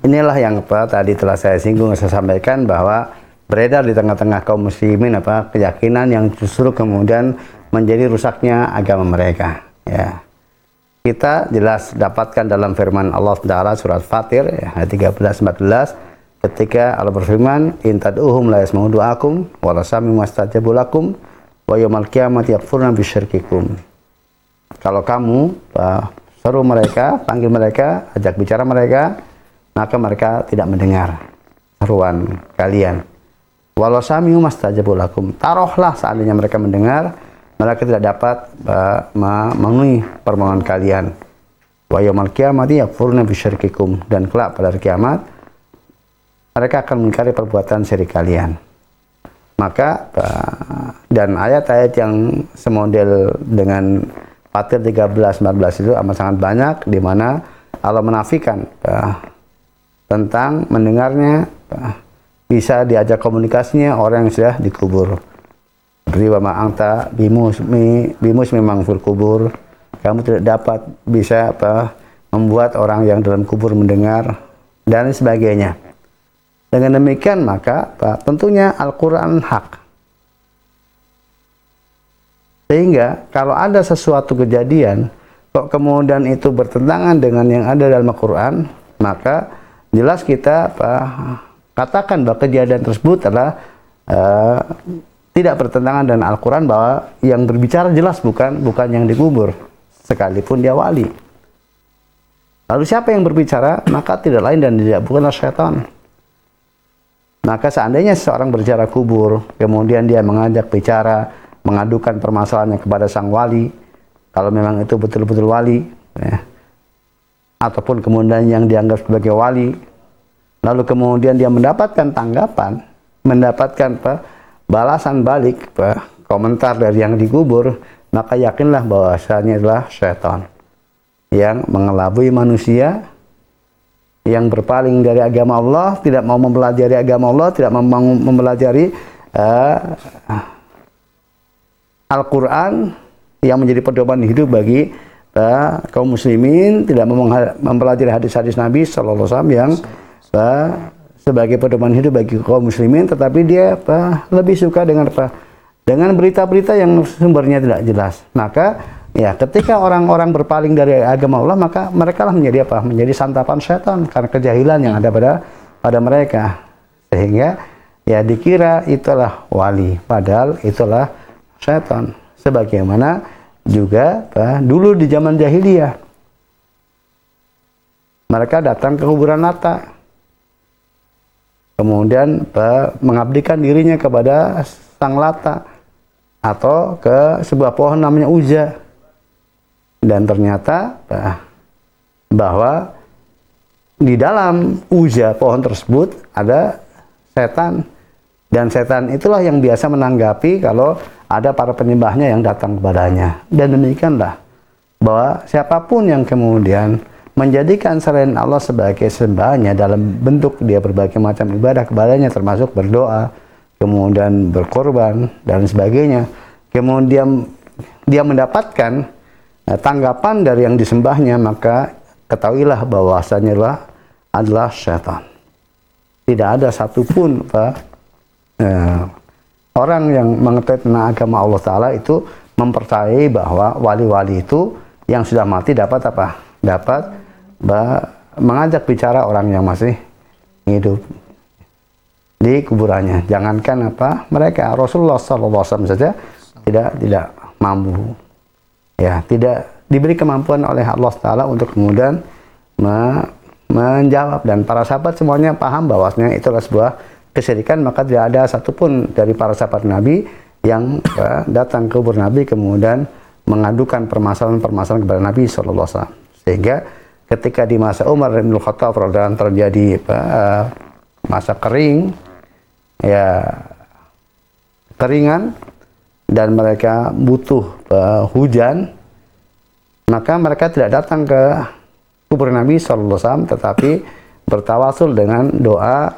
Speaker 2: inilah yang apa tadi telah saya singgung saya sampaikan bahwa beredar di tengah-tengah kaum muslimin apa keyakinan yang justru kemudian menjadi rusaknya agama mereka ya kita jelas dapatkan dalam firman Allah Taala surat Fatir ya, ayat 13 14 ketika Allah berfirman in tad'uhum la yasma'u du'akum wa la sami'u mastajabu lakum wa yawmal qiyamati yakfuruna bisyirkikum. Kalau kamu uh, seru mereka, panggil mereka, ajak bicara mereka, maka mereka tidak mendengar seruan kalian. Walau sami'u mastajabu lakum. Taruhlah seandainya mereka mendengar, mereka tidak dapat uh, memenuhi permohonan kalian. Wa yaumil qiyamati yakfuruna bisyirkikum dan kelak pada hari kiamat mereka akan mengingkari perbuatan syirik kalian. Maka uh, dan ayat-ayat yang semodel dengan Fatir 13 14 itu amat sangat banyak di mana Allah menafikan uh, tentang mendengarnya uh, bisa diajak komunikasinya orang yang sudah dikubur riwa ma'angta bimus mi bimus memang fil kubur. Kamu tidak dapat bisa apa membuat orang yang dalam kubur mendengar dan sebagainya. Dengan demikian maka apa, tentunya Al-Quran hak. Sehingga kalau ada sesuatu kejadian kok kemudian itu bertentangan dengan yang ada dalam Al-Quran maka jelas kita apa, katakan bahwa kejadian tersebut adalah uh, tidak bertentangan dengan Al-Quran bahwa yang berbicara jelas bukan bukan yang dikubur sekalipun dia wali. Lalu siapa yang berbicara? Maka tidak lain dan tidak bukanlah syaitan. Maka seandainya seorang berbicara kubur, kemudian dia mengajak bicara, mengadukan permasalahannya kepada sang wali, kalau memang itu betul-betul wali, ya, ataupun kemudian yang dianggap sebagai wali, lalu kemudian dia mendapatkan tanggapan, mendapatkan apa, balasan balik komentar dari yang dikubur maka yakinlah bahwasanya adalah setan yang mengelabui manusia, yang berpaling dari agama Allah, tidak mau mempelajari agama Allah, tidak mau mempelajari uh, Al-Quran yang menjadi pedoman hidup bagi uh, kaum muslimin, tidak mau mempelajari hadis-hadis Nabi Sallallahu Alaihi Wasallam yang uh, sebagai pedoman hidup bagi kaum muslimin, tetapi dia apa, lebih suka dengan apa? Dengan berita-berita yang sumbernya tidak jelas. Maka ya ketika orang-orang berpaling dari agama Allah, maka mereka lah menjadi apa? Menjadi santapan setan karena kejahilan yang ada pada pada mereka. Sehingga ya dikira itulah wali, padahal itulah setan. Sebagaimana juga apa, dulu di zaman jahiliyah mereka datang ke kuburan Lata kemudian mengabdikan dirinya kepada sang lata atau ke sebuah pohon namanya uja. Dan ternyata bahwa di dalam uja pohon tersebut ada setan. Dan setan itulah yang biasa menanggapi kalau ada para penyembahnya yang datang kepadanya. Dan demikianlah bahwa siapa pun yang kemudian menjadikan selain Allah sebagai sembahnya dalam bentuk dia berbagai macam ibadah kepadanya termasuk berdoa, kemudian berkorban dan sebagainya. Kemudian dia mendapatkan nah, tanggapan dari yang disembahnya maka ketahuilah bahwasanya adalah adalah syaitan. Tidak ada satupun apa, eh, orang yang mengetahui tentang agama Allah Taala itu mempercayai bahwa wali-wali itu yang sudah mati dapat apa? Dapat mengajak bicara orang yang masih hidup di kuburannya. Jangankan apa mereka Rasulullah SAW saja tidak tidak mampu, ya tidak diberi kemampuan oleh Allah Taala untuk kemudian me, menjawab. Dan para sahabat semuanya paham bahwasanya itulah sebuah kesyirikan. Maka tidak ada satupun dari para sahabat Nabi yang uh, datang ke kubur Nabi kemudian mengadukan permasalahan-permasalahan kepada Nabi SAW sehingga ketika di masa Umar bin Khattab radhiyallahu terjadi uh, masa kering ya keringan dan mereka butuh uh, hujan maka mereka tidak datang ke kubur Nabi SAW tetapi bertawasul dengan doa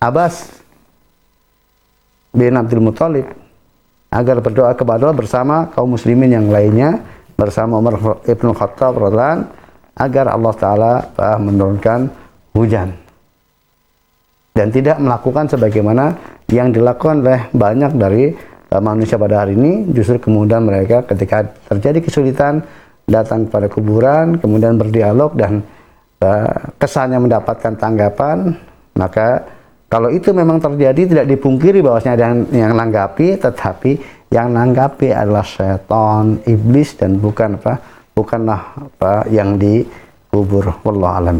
Speaker 2: Abbas bin Abdul Muthalib agar berdoa kepada Allah bersama kaum muslimin yang lainnya bersama Umar ibn Khattab radhiyallahu agar Allah Ta'ala uh, menurunkan hujan. Dan tidak melakukan sebagaimana yang dilakukan oleh banyak dari uh, manusia pada hari ini. Justru kemudian mereka ketika terjadi kesulitan datang kepada kuburan kemudian berdialog dan uh, kesannya mendapatkan tanggapan maka kalau itu memang terjadi tidak dipungkiri bahwasanya ada yang, yang nanggapi tetapi yang nanggapi adalah setan iblis dan bukan apa bukanlah apa yang dikubur. Wallah alam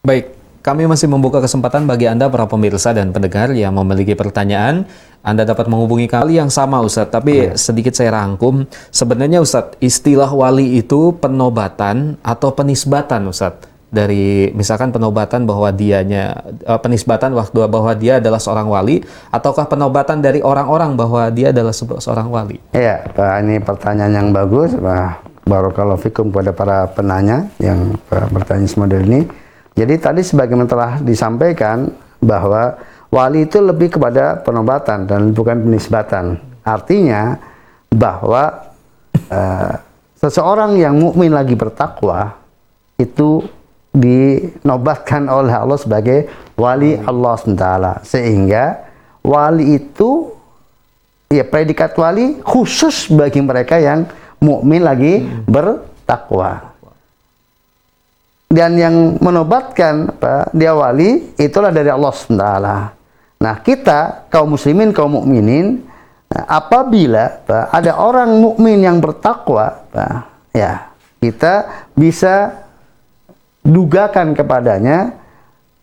Speaker 1: Baik, kami masih membuka kesempatan bagi Anda para pemirsa dan pendengar yang memiliki pertanyaan. Anda dapat menghubungi kali yang sama Ustadz, tapi ya. sedikit saya rangkum. Sebenarnya Ustadz, istilah wali itu penobatan atau penisbatan Ustadz dari misalkan penobatan bahwa dianya uh, penisbatan waktu bahwa dia adalah seorang wali ataukah penobatan dari orang-orang bahwa dia adalah seorang wali?
Speaker 2: Iya, Pak, ini pertanyaan yang bagus, Pak. Barokallahu fikum kepada para penanya yang bertanya semodel ini. Jadi tadi sebagaimana telah disampaikan bahwa wali itu lebih kepada penobatan dan bukan penisbatan. Artinya bahwa uh, seseorang yang mukmin lagi bertakwa itu dinobatkan oleh Allah sebagai wali Allah SWT sehingga wali itu ya predikat wali khusus bagi mereka yang mukmin lagi hmm. bertakwa. Dan yang menobatkan apa, dia wali itulah dari Allah SWT. Nah, kita kaum muslimin kaum mukminin apabila apa, ada orang mukmin yang bertakwa, apa, ya kita bisa dugakan kepadanya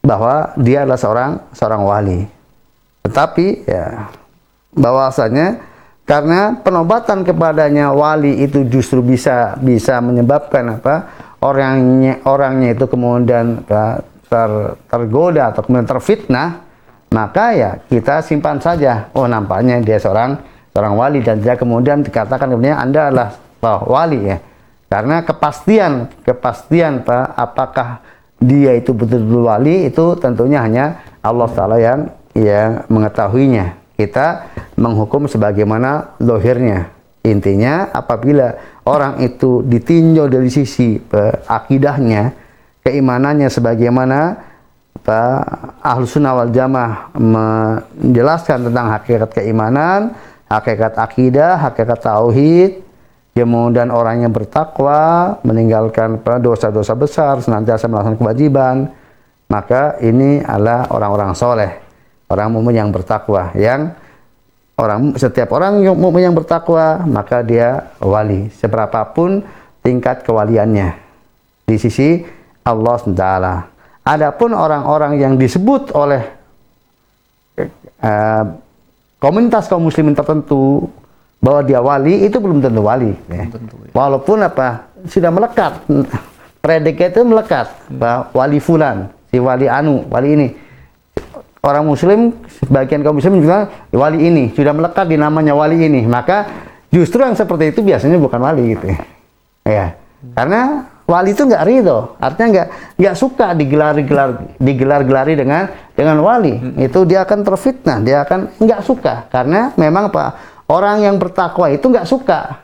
Speaker 2: bahwa dia adalah seorang seorang wali. Tetapi ya bahwasanya karena penobatan kepadanya wali itu justru bisa bisa menyebabkan apa? Orangnya orangnya itu kemudian ter, tergoda atau kemudian terfitnah. Maka ya kita simpan saja. Oh nampaknya dia seorang seorang wali dan dia kemudian dikatakan kemudian anda adalah oh, wali ya. Karena kepastian, kepastian Pak, apakah dia itu betul-betul wali itu tentunya hanya Allah Taala yang yang mengetahuinya. Kita menghukum sebagaimana lohirnya. Intinya apabila orang itu ditinjau dari sisi Pak, akidahnya, keimanannya sebagaimana Pak Ahlu Sunnah wal Jamaah menjelaskan tentang hakikat keimanan, hakikat akidah, hakikat tauhid, kemudian yang bertakwa, meninggalkan dosa-dosa besar, senantiasa melakukan kewajiban, maka ini adalah orang-orang soleh, orang mukmin yang bertakwa, yang orang setiap orang yang mukmin yang bertakwa, maka dia wali, seberapapun tingkat kewaliannya di sisi Allah SWT. Adapun orang-orang yang disebut oleh uh, komunitas kaum muslimin tertentu bahwa dia wali itu belum tentu wali ya. tentu, ya. walaupun apa sudah melekat predikat itu melekat hmm. bahwa wali fulan si wali anu wali ini orang muslim sebagian kaum muslim juga wali ini sudah melekat di namanya wali ini. Maka justru yang seperti itu biasanya bukan wali gitu. Ya, ya. Karena wali itu nggak ridho. Artinya nggak nggak suka digelar gelar digelar gelari dengan dengan wali. Hmm. itu dia akan terfitnah dia akan nggak suka. Karena memang apa? Orang yang bertakwa itu nggak suka.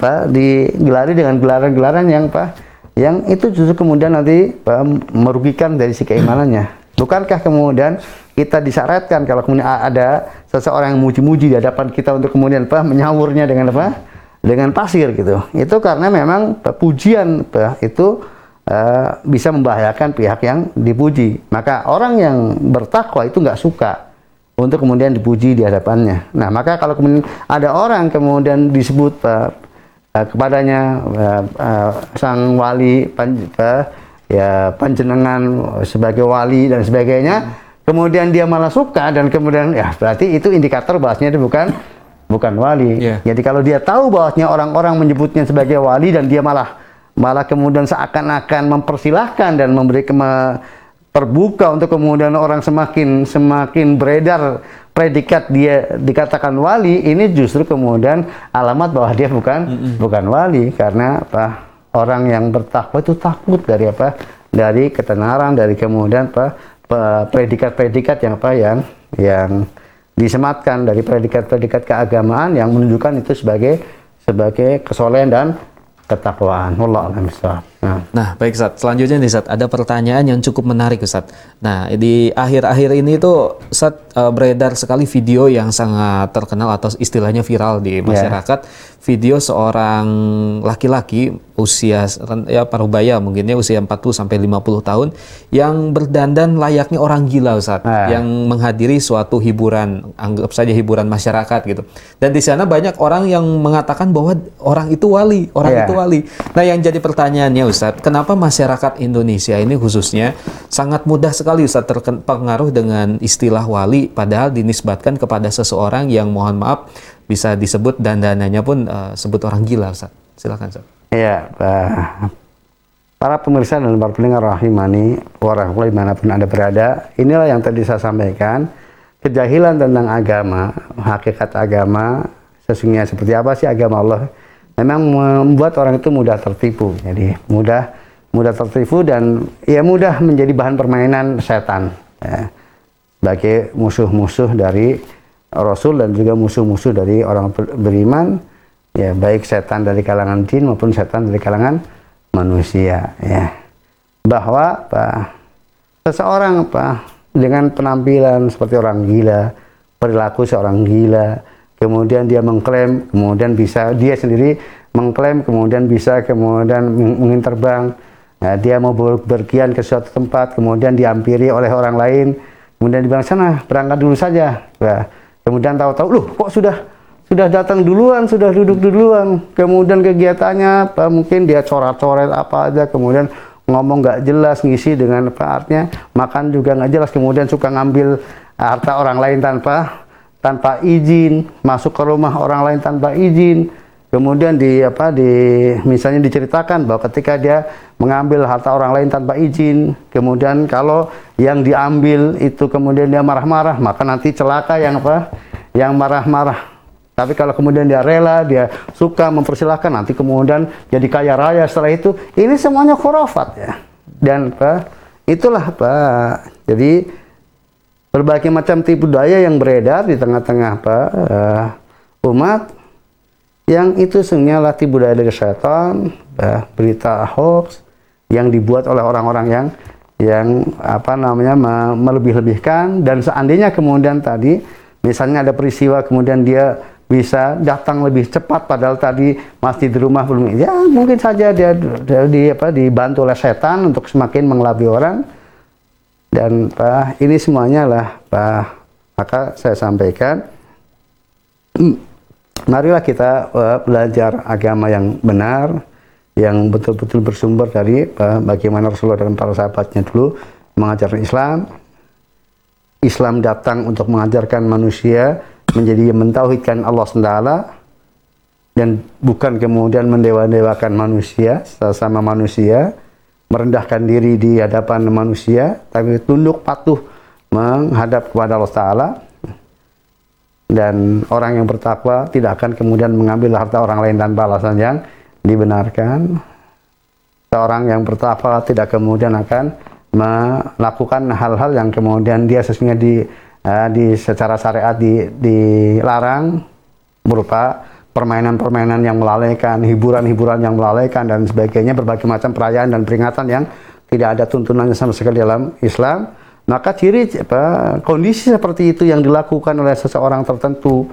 Speaker 2: Pak digelari dengan gelaran-gelaran yang Pak yang itu justru kemudian nanti Pak, merugikan dari si keimanannya. Bukankah kemudian kita disyaratkan kalau kemudian ada seseorang yang muji-muji di hadapan kita untuk kemudian Pak menyawurnya dengan apa? Dengan pasir gitu. Itu karena memang pujian itu uh, bisa membahayakan pihak yang dipuji. Maka orang yang bertakwa itu nggak suka untuk kemudian dipuji di hadapannya. Nah, maka kalau kemudian ada orang kemudian disebut uh, uh, kepadanya uh, uh, sang wali pan, uh, ya panjenengan sebagai wali dan sebagainya, hmm. kemudian dia malah suka dan kemudian ya berarti itu indikator bahasnya itu bukan bukan wali. Yeah. Jadi kalau dia tahu bahwasanya orang-orang menyebutnya sebagai wali dan dia malah malah kemudian seakan-akan mempersilahkan dan memberi kema terbuka untuk kemudian orang semakin semakin beredar predikat dia dikatakan wali ini justru kemudian alamat bahwa dia bukan mm -hmm. bukan wali karena apa orang yang bertakwa itu takut dari apa? Dari ketenaran dari kemudian apa? Predikat-predikat yang apa? Yang yang disematkan dari predikat-predikat keagamaan yang menunjukkan itu sebagai sebagai kesolehan dan ketakwaan. Allah alam
Speaker 1: Nah. nah, baik Ustaz. Selanjutnya nih Ustaz, ada pertanyaan yang cukup menarik Ustaz. Nah, di akhir-akhir ini tuh Ustaz uh, beredar sekali video yang sangat terkenal atau istilahnya viral di ya. masyarakat. Yeah. Video seorang laki-laki usia ya parubaya mungkinnya usia 40 sampai 50 tahun yang berdandan layaknya orang gila Ustaz, nah. yang menghadiri suatu hiburan, anggap saja hiburan masyarakat gitu. Dan di sana banyak orang yang mengatakan bahwa orang itu wali, orang yeah. itu wali. Nah, yang jadi pertanyaannya Ustadz, kenapa masyarakat Indonesia ini khususnya sangat mudah sekali Ustadz terpengaruh dengan istilah wali padahal dinisbatkan kepada seseorang yang mohon maaf bisa disebut dan dananya pun uh, sebut orang gila Ustadz. Silakan Ustadz.
Speaker 2: Iya, para pemirsa dan para pendengar rahimani warahmatullahi mana pun Anda berada, inilah yang tadi saya sampaikan, kejahilan tentang agama, hakikat agama, sesungguhnya seperti apa sih agama Allah memang membuat orang itu mudah tertipu. Jadi mudah mudah tertipu dan ya mudah menjadi bahan permainan setan. Ya. Sebagai musuh-musuh dari Rasul dan juga musuh-musuh dari orang beriman, ya baik setan dari kalangan jin maupun setan dari kalangan manusia. Ya. Bahwa apa, seseorang apa dengan penampilan seperti orang gila, perilaku seorang gila, kemudian dia mengklaim, kemudian bisa dia sendiri mengklaim, kemudian bisa kemudian mengin terbang. Nah, dia mau berpergian ke suatu tempat, kemudian diampiri oleh orang lain, kemudian dibilang sana berangkat dulu saja. Nah, kemudian tahu-tahu, loh kok sudah sudah datang duluan, sudah duduk duluan. Kemudian kegiatannya apa mungkin dia coret-coret apa aja, kemudian ngomong nggak jelas, ngisi dengan apa artinya, makan juga nggak jelas, kemudian suka ngambil harta orang lain tanpa tanpa izin, masuk ke rumah orang lain tanpa izin. Kemudian di apa di misalnya diceritakan bahwa ketika dia mengambil harta orang lain tanpa izin, kemudian kalau yang diambil itu kemudian dia marah-marah, maka nanti celaka yang apa? Yang marah-marah Tapi kalau kemudian dia rela, dia suka mempersilahkan, nanti kemudian jadi kaya raya setelah itu, ini semuanya khurafat ya. Dan Pak, itulah Pak. Jadi berbagai macam tipu daya yang beredar di tengah-tengah Pak eh, umat yang itu sebenarnya tipu daya dari setan, eh, berita hoax yang dibuat oleh orang-orang yang yang apa namanya me- melebih-lebihkan. Dan seandainya kemudian tadi misalnya ada peristiwa kemudian dia bisa datang lebih cepat padahal tadi masih di rumah belum ya mungkin saja dia, dia di apa dibantu oleh setan untuk semakin mengelabui orang dan Pak ini semuanya lah Pak. Maka saya sampaikan marilah kita uh, belajar agama yang benar yang betul-betul bersumber dari uh, bagaimana Rasulullah dan para sahabatnya dulu mengajarkan Islam. Islam datang untuk mengajarkan manusia menjadi mentauhidkan Allah SWT dan bukan kemudian mendewa-dewakan manusia sesama manusia merendahkan diri di hadapan manusia tapi tunduk patuh menghadap kepada Allah Taala dan orang yang bertakwa tidak akan kemudian mengambil harta orang lain tanpa alasan yang dibenarkan. Seorang yang bertakwa tidak kemudian akan melakukan hal-hal yang kemudian dia sesungguhnya di, uh, di secara syariat di, dilarang berupa permainan-permainan yang melalaikan, hiburan-hiburan yang melalaikan dan sebagainya, berbagai macam perayaan dan peringatan yang tidak ada tuntunannya sama sekali dalam Islam. Maka ciri apa, kondisi seperti itu yang dilakukan oleh seseorang tertentu,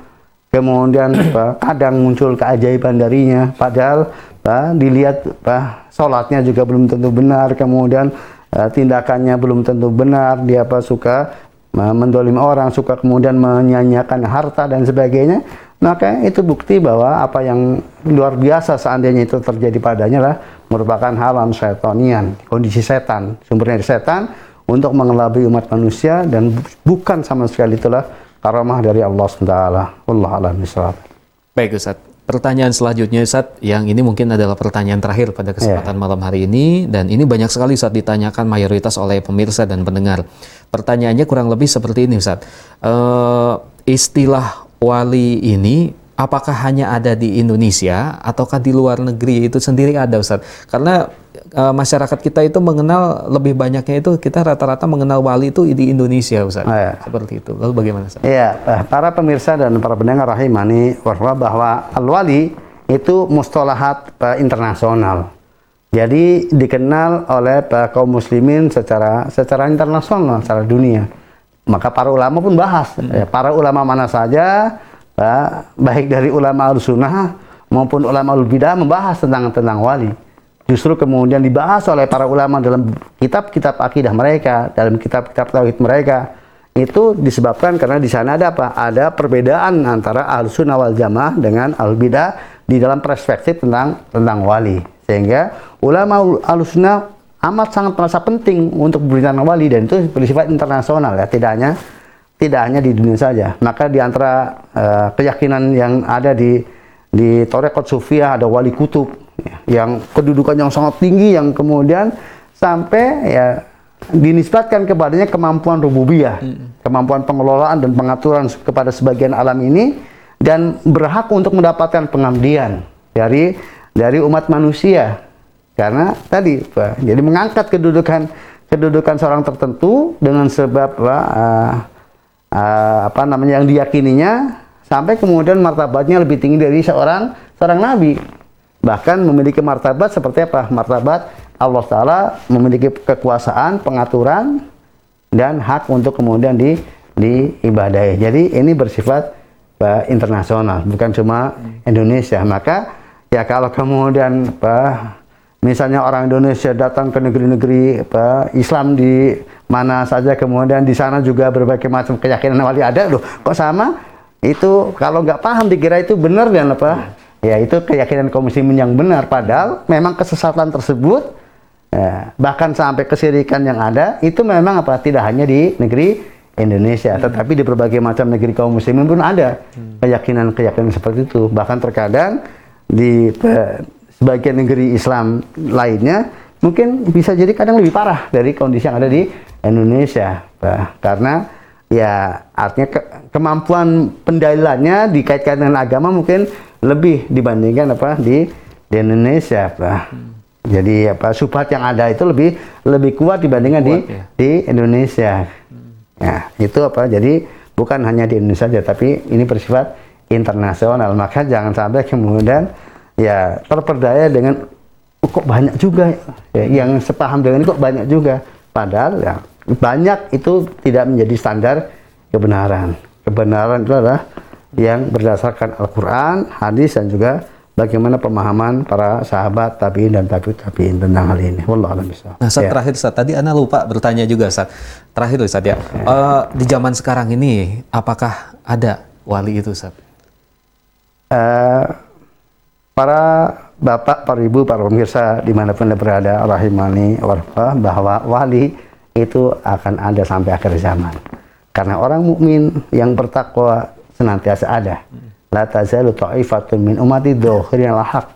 Speaker 2: kemudian apa, kadang muncul keajaiban darinya, padahal apa, dilihat apa, sholatnya juga belum tentu benar, kemudian uh, tindakannya belum tentu benar, dia apa suka uh, mendolim orang, suka kemudian menyanyiakan harta dan sebagainya, maka itu bukti bahwa apa yang luar biasa seandainya itu terjadi padanya lah merupakan halam setonian, kondisi setan, sumbernya dari setan, untuk mengelabui umat manusia dan bukan sama sekali itulah karamah dari Allah SWT. Allah alam
Speaker 1: Baik Ustaz. Pertanyaan selanjutnya Ustaz, yang ini mungkin adalah pertanyaan terakhir pada kesempatan yeah. malam hari ini dan ini banyak sekali Ustaz ditanyakan mayoritas oleh pemirsa dan pendengar. Pertanyaannya kurang lebih seperti ini Ustaz. Uh, istilah wali ini apakah hanya ada di Indonesia ataukah di luar negeri itu sendiri ada Ustaz? Karena uh, masyarakat kita itu mengenal lebih banyaknya itu kita rata-rata mengenal wali itu di Indonesia Ustaz. Oh, ya. Seperti itu. Lalu bagaimana Ustaz?
Speaker 2: Iya, para pemirsa dan para pendengar rahimani bahwa al-wali itu mustalahat uh, internasional. Jadi dikenal oleh uh, kaum muslimin secara secara internasional, secara dunia. Maka para ulama pun bahas. Hmm. Ya, para ulama mana saja baik dari ulama al-sunnah maupun ulama al-bidah membahas tentang tentang wali. Justru kemudian dibahas oleh para ulama dalam kitab-kitab akidah mereka, dalam kitab-kitab tauhid mereka. Itu disebabkan karena di sana ada apa? Ada perbedaan antara al-sunnah wal jamaah dengan al-bidah di dalam perspektif tentang tentang wali. Sehingga ulama al-sunnah amat sangat merasa penting untuk berbicara wali dan itu bersifat internasional ya, tidak hanya tidak hanya di dunia saja. Maka di antara uh, keyakinan yang ada di di Torekot Sufia ada wali kutub ya, yang kedudukan yang sangat tinggi yang kemudian sampai ya dinisbatkan kepadanya kemampuan rububiyah, hmm. kemampuan pengelolaan dan pengaturan kepada sebagian alam ini dan berhak untuk mendapatkan pengabdian dari dari umat manusia. Karena tadi Pak, jadi mengangkat kedudukan kedudukan seorang tertentu dengan sebab uh, uh, apa namanya yang diyakininya sampai kemudian martabatnya lebih tinggi dari seorang seorang nabi. Bahkan memiliki martabat seperti apa? Martabat Allah Taala memiliki kekuasaan pengaturan dan hak untuk kemudian di diibadahi. Jadi ini bersifat uh, internasional bukan cuma Indonesia. Maka ya kalau kemudian uh, misalnya orang Indonesia datang ke negeri-negeri Islam di mana saja kemudian di sana juga berbagai macam keyakinan wali ada loh kok sama itu kalau nggak paham dikira itu benar dan apa ya itu keyakinan kaum muslimin yang benar padahal memang kesesatan tersebut ya, bahkan sampai kesirikan yang ada itu memang apa tidak hanya di negeri Indonesia hmm. tetapi di berbagai macam negeri kaum muslimin pun ada hmm. keyakinan-keyakinan seperti itu bahkan terkadang di sebagian negeri Islam lainnya mungkin bisa jadi kadang lebih parah dari kondisi yang ada di Indonesia. Bah, karena ya artinya ke- kemampuan pendalilannya dikaitkan dengan agama mungkin lebih dibandingkan apa di di Indonesia Pak. Jadi apa subhat yang ada itu lebih lebih kuat dibandingkan di
Speaker 1: Kuat, ya.
Speaker 2: di Indonesia. Ya, itu apa? Jadi bukan hanya di Indonesia saja tapi ini bersifat internasional. Maka jangan sampai kemudian ya terperdaya dengan "Oh, kok banyak juga ya, yang sepaham dengan ini kok banyak juga. Padahal ya banyak itu tidak menjadi standar kebenaran. Kebenaran itu adalah yang berdasarkan Al-Qur'an, hadis dan juga bagaimana pemahaman para sahabat tabi'in dan tabi'ut tabi'in tentang hal ini. Wallahu a'lam.
Speaker 1: Nah, saat
Speaker 2: Ya.
Speaker 1: terakhir saat tadi Ana lupa bertanya juga saat terakhir saat ya. Eh, di zaman sekarang ini apakah ada wali itu saat?
Speaker 2: Eh, para bapak, para ibu, para pemirsa di mana pun berada, rahimani warfa, bahwa wali itu akan ada sampai akhir zaman. Karena orang mukmin yang bertakwa senantiasa ada. La tazalu ta'ifatun min umati dhohirin lahak.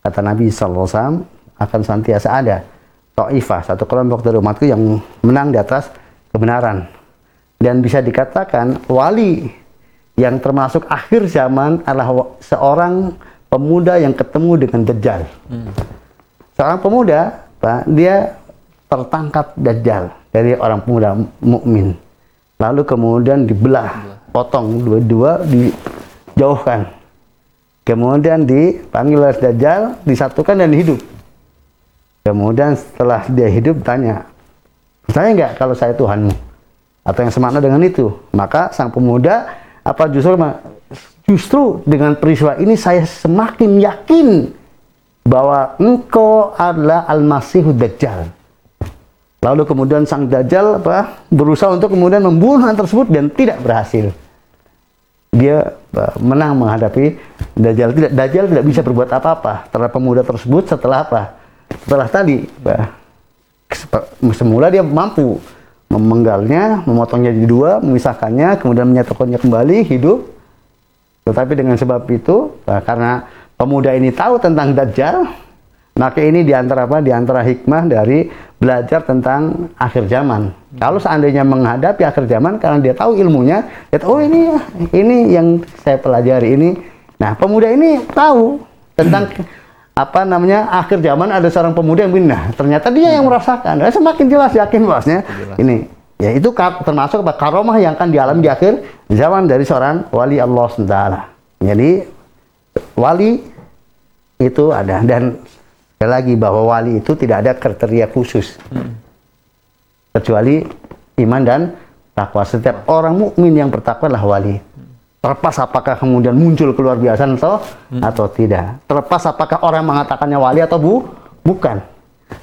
Speaker 2: Kata Nabi SAW akan senantiasa ada. Ta'ifah, satu kelompok dari umatku yang menang di atas kebenaran. Dan bisa dikatakan wali yang termasuk akhir zaman adalah seorang pemuda yang ketemu dengan Dajjal. Seorang pemuda, Pak, dia tertangkap Dajjal dari orang pemuda mu- mukmin. Lalu kemudian dibelah, potong dua-dua, dijauhkan. Kemudian dipanggil oleh Dajjal, disatukan dan hidup. Kemudian setelah dia hidup tanya, percaya nggak kalau saya Tuhanmu? Atau yang semakna dengan itu? Maka sang pemuda apa justru justru dengan peristiwa ini saya semakin yakin bahwa engkau adalah Al-Masihud Dajjal. Lalu kemudian sang Dajjal apa, berusaha untuk kemudian membunuh hal tersebut dan tidak berhasil. Dia apa, menang menghadapi Dajjal. Tidak, Dajjal tidak bisa berbuat apa-apa terhadap pemuda tersebut setelah apa? Setelah tadi, apa, semula dia mampu memenggalnya, memotongnya jadi dua, memisahkannya, kemudian menyatukannya kembali, hidup. Tetapi dengan sebab itu, nah, karena pemuda ini tahu tentang Dajjal, maka ini di antara apa? Di antara hikmah dari belajar tentang akhir zaman. Kalau seandainya menghadapi akhir zaman, karena dia tahu ilmunya, dia tahu, oh ini, ini yang saya pelajari ini. Nah, pemuda ini tahu tentang apa namanya akhir zaman ada seorang pemuda yang pindah. Ternyata dia yang merasakan. Nah, semakin jelas yakin bahwasanya ini ya itu termasuk apa karomah yang akan dialami di akhir zaman dari seorang wali Allah SWT. Jadi wali itu ada dan sekali lagi bahwa wali itu tidak ada kriteria khusus kecuali iman dan takwa. Setiap orang mukmin yang bertakwa adalah wali. Terlepas apakah kemudian muncul keluar biasa atau atau tidak. Terlepas apakah orang mengatakannya wali atau bu, bukan.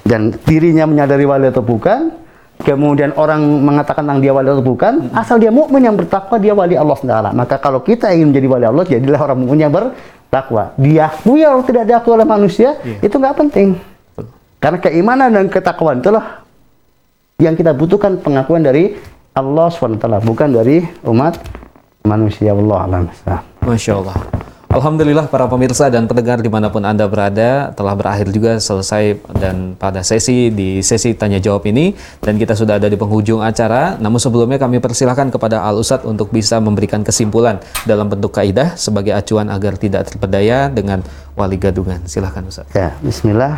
Speaker 2: Dan dirinya menyadari wali atau bukan. Kemudian orang mengatakan tentang dia wali atau bukan. Asal dia mukmin yang bertakwa dia wali Allah SWT. Maka kalau kita ingin menjadi wali Allah, jadilah orang mukmin yang bertakwa. Diakui atau tidak diakui oleh manusia, itu nggak penting. Karena keimanan dan ketakwaan itulah yang kita butuhkan pengakuan dari Allah SWT, bukan dari umat manusia. Allah alam.
Speaker 1: Masya Allah. Alhamdulillah para pemirsa dan pendengar di mana pun Anda berada telah berakhir juga selesai dan pada sesi di sesi tanya jawab ini. Dan kita sudah ada di penghujung acara. Namun sebelumnya kami persilahkan kepada Al Ustadz untuk bisa memberikan kesimpulan dalam bentuk kaidah sebagai acuan agar tidak terpedaya dengan wali gadungan. Silahkan Ustadz.
Speaker 2: Ya, Bismillah.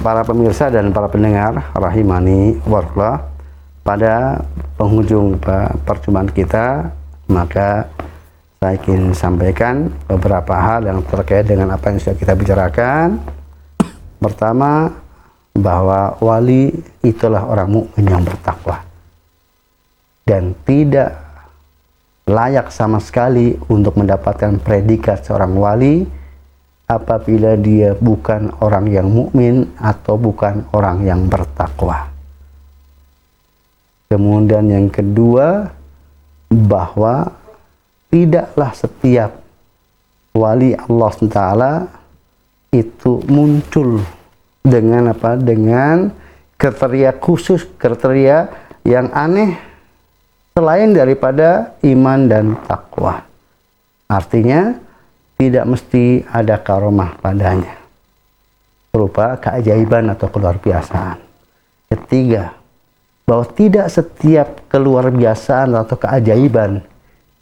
Speaker 2: Para pemirsa dan para pendengar rahimani warahmatullah pada penghujung pe- perjumpaan kita maka saya ingin sampaikan beberapa hal yang terkait dengan apa yang sudah kita bicarakan. Pertama, bahwa wali itulah orang mukmin yang bertakwa dan tidak layak sama sekali untuk mendapatkan predikat seorang wali apabila dia bukan orang yang mukmin atau bukan orang yang bertakwa. Kemudian yang kedua bahwa tidaklah setiap wali Allah SWT itu muncul dengan apa? Dengan kriteria khusus, kriteria yang aneh selain daripada iman dan takwa. Artinya tidak mesti ada karomah padanya berupa keajaiban atau keluar biasaan. Ketiga, bahwa tidak setiap keluar biasaan atau keajaiban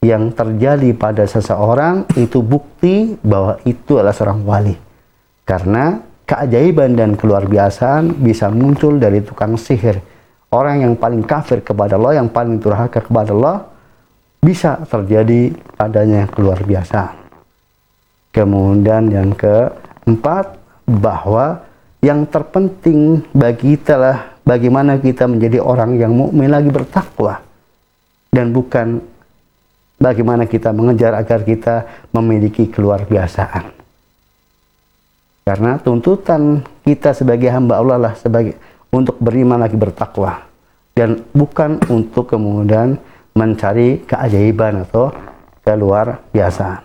Speaker 2: yang terjadi pada seseorang itu bukti bahwa itu adalah seorang wali. Karena keajaiban dan keluar biasaan bisa muncul dari tukang sihir. Orang yang paling kafir kepada Allah, yang paling durhaka kepada Allah, bisa terjadi adanya keluar biasa. Kemudian yang keempat, bahwa yang terpenting bagi kita lah bagaimana kita menjadi orang yang mukmin lagi bertakwa dan bukan bagaimana kita mengejar agar kita memiliki keluar biasaan. Karena tuntutan kita sebagai hamba Allah lah sebagai untuk beriman lagi bertakwa dan bukan untuk kemudian mencari keajaiban atau keluar biasa.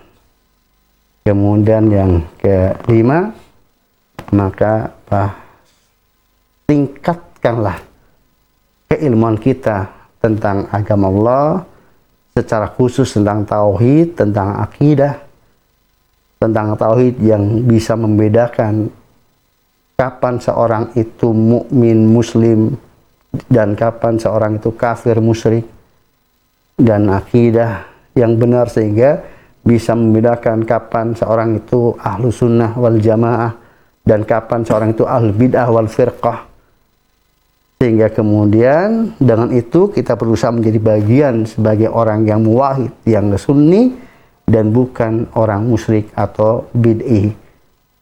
Speaker 2: Kemudian yang kelima, maka bah, tingkatkanlah keilmuan kita tentang agama Allah secara khusus tentang tauhid, tentang akidah, tentang tauhid yang bisa membedakan kapan seorang itu mukmin muslim dan kapan seorang itu kafir musyrik dan akidah yang benar sehingga bisa membedakan kapan seorang itu ahlu sunnah wal jamaah dan kapan seorang itu ahlu bid'ah wal firqah sehingga kemudian dengan itu kita berusaha menjadi bagian sebagai orang yang muwahid yang sunni dan bukan orang musyrik atau bid'i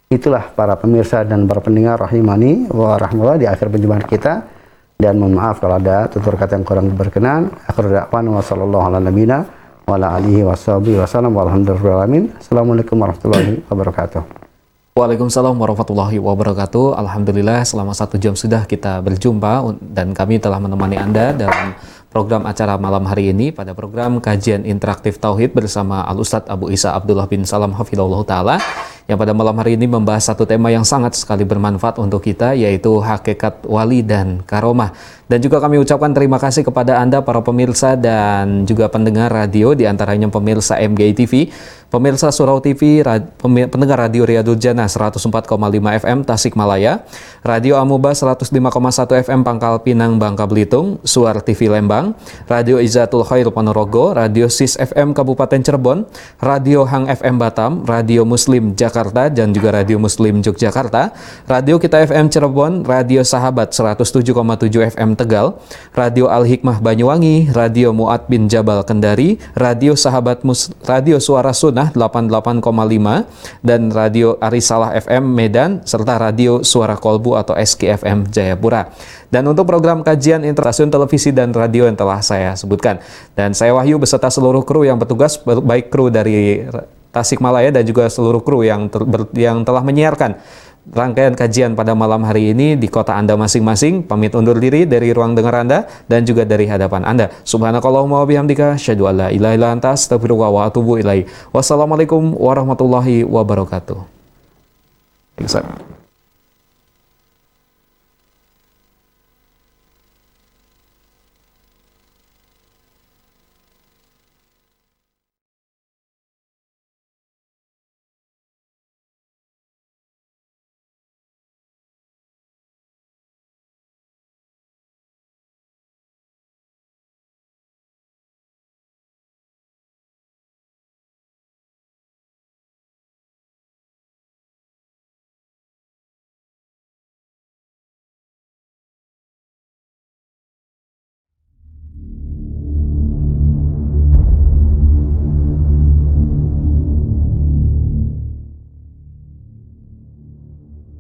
Speaker 2: itulah para pemirsa dan para pendengar rahimani wa rahmatullah di akhir perjumpaan kita dan mohon maaf kalau ada tutur kata yang kurang berkenan. Akhir dakwan wa sallallahu ala nabina wa ala alihi wa sahbihi wa sallam walhamdulillahi Assalamualaikum warahmatullahi wabarakatuh.
Speaker 1: Waalaikumsalam warahmatullahi wabarakatuh. Alhamdulillah selama satu jam sudah kita berjumpa dan kami telah menemani Anda dalam program acara malam hari ini pada program kajian interaktif Tauhid bersama Al Ustadz Abu Isa Abdullah bin Salam Hafidhullah Ta'ala yang pada malam hari ini membahas satu tema yang sangat sekali bermanfaat untuk kita yaitu hakikat wali dan karomah. Dan juga kami ucapkan terima kasih kepada Anda para pemirsa dan juga pendengar radio di antaranya pemirsa MGI TV, pemirsa Surau TV, rad, pendengar radio Riyadul Jannah 104,5 FM Tasikmalaya, Radio Amuba 105,1 FM Pangkal Pinang Bangka Belitung, Suar TV Lembang, Radio Izatul Khair Ponorogo, Radio Sis FM Kabupaten Cirebon, Radio Hang FM Batam, Radio Muslim Jakarta dan juga Radio Muslim Yogyakarta, Radio Kita FM Cirebon, Radio Sahabat 107,7 FM Tegal, Radio Al Hikmah Banyuwangi, Radio Muat bin Jabal Kendari, Radio Sahabat Mus Radio Suara Sunnah 88,5 dan Radio Arisalah FM Medan serta Radio Suara Kolbu atau SKFM Jayapura. Dan untuk program kajian stasiun televisi dan radio yang telah saya sebutkan. Dan saya Wahyu beserta seluruh kru yang bertugas baik kru dari Tasikmalaya dan juga seluruh kru yang ter, yang telah menyiarkan rangkaian kajian pada malam hari ini di kota Anda masing-masing. Pamit undur diri dari ruang dengar Anda dan juga dari hadapan Anda. Subhanakallahumma wa bihamdika asyhadu an la ilaha illa anta astaghfiruka wa atubu ilaik. Wassalamualaikum warahmatullahi wabarakatuh. Thanks,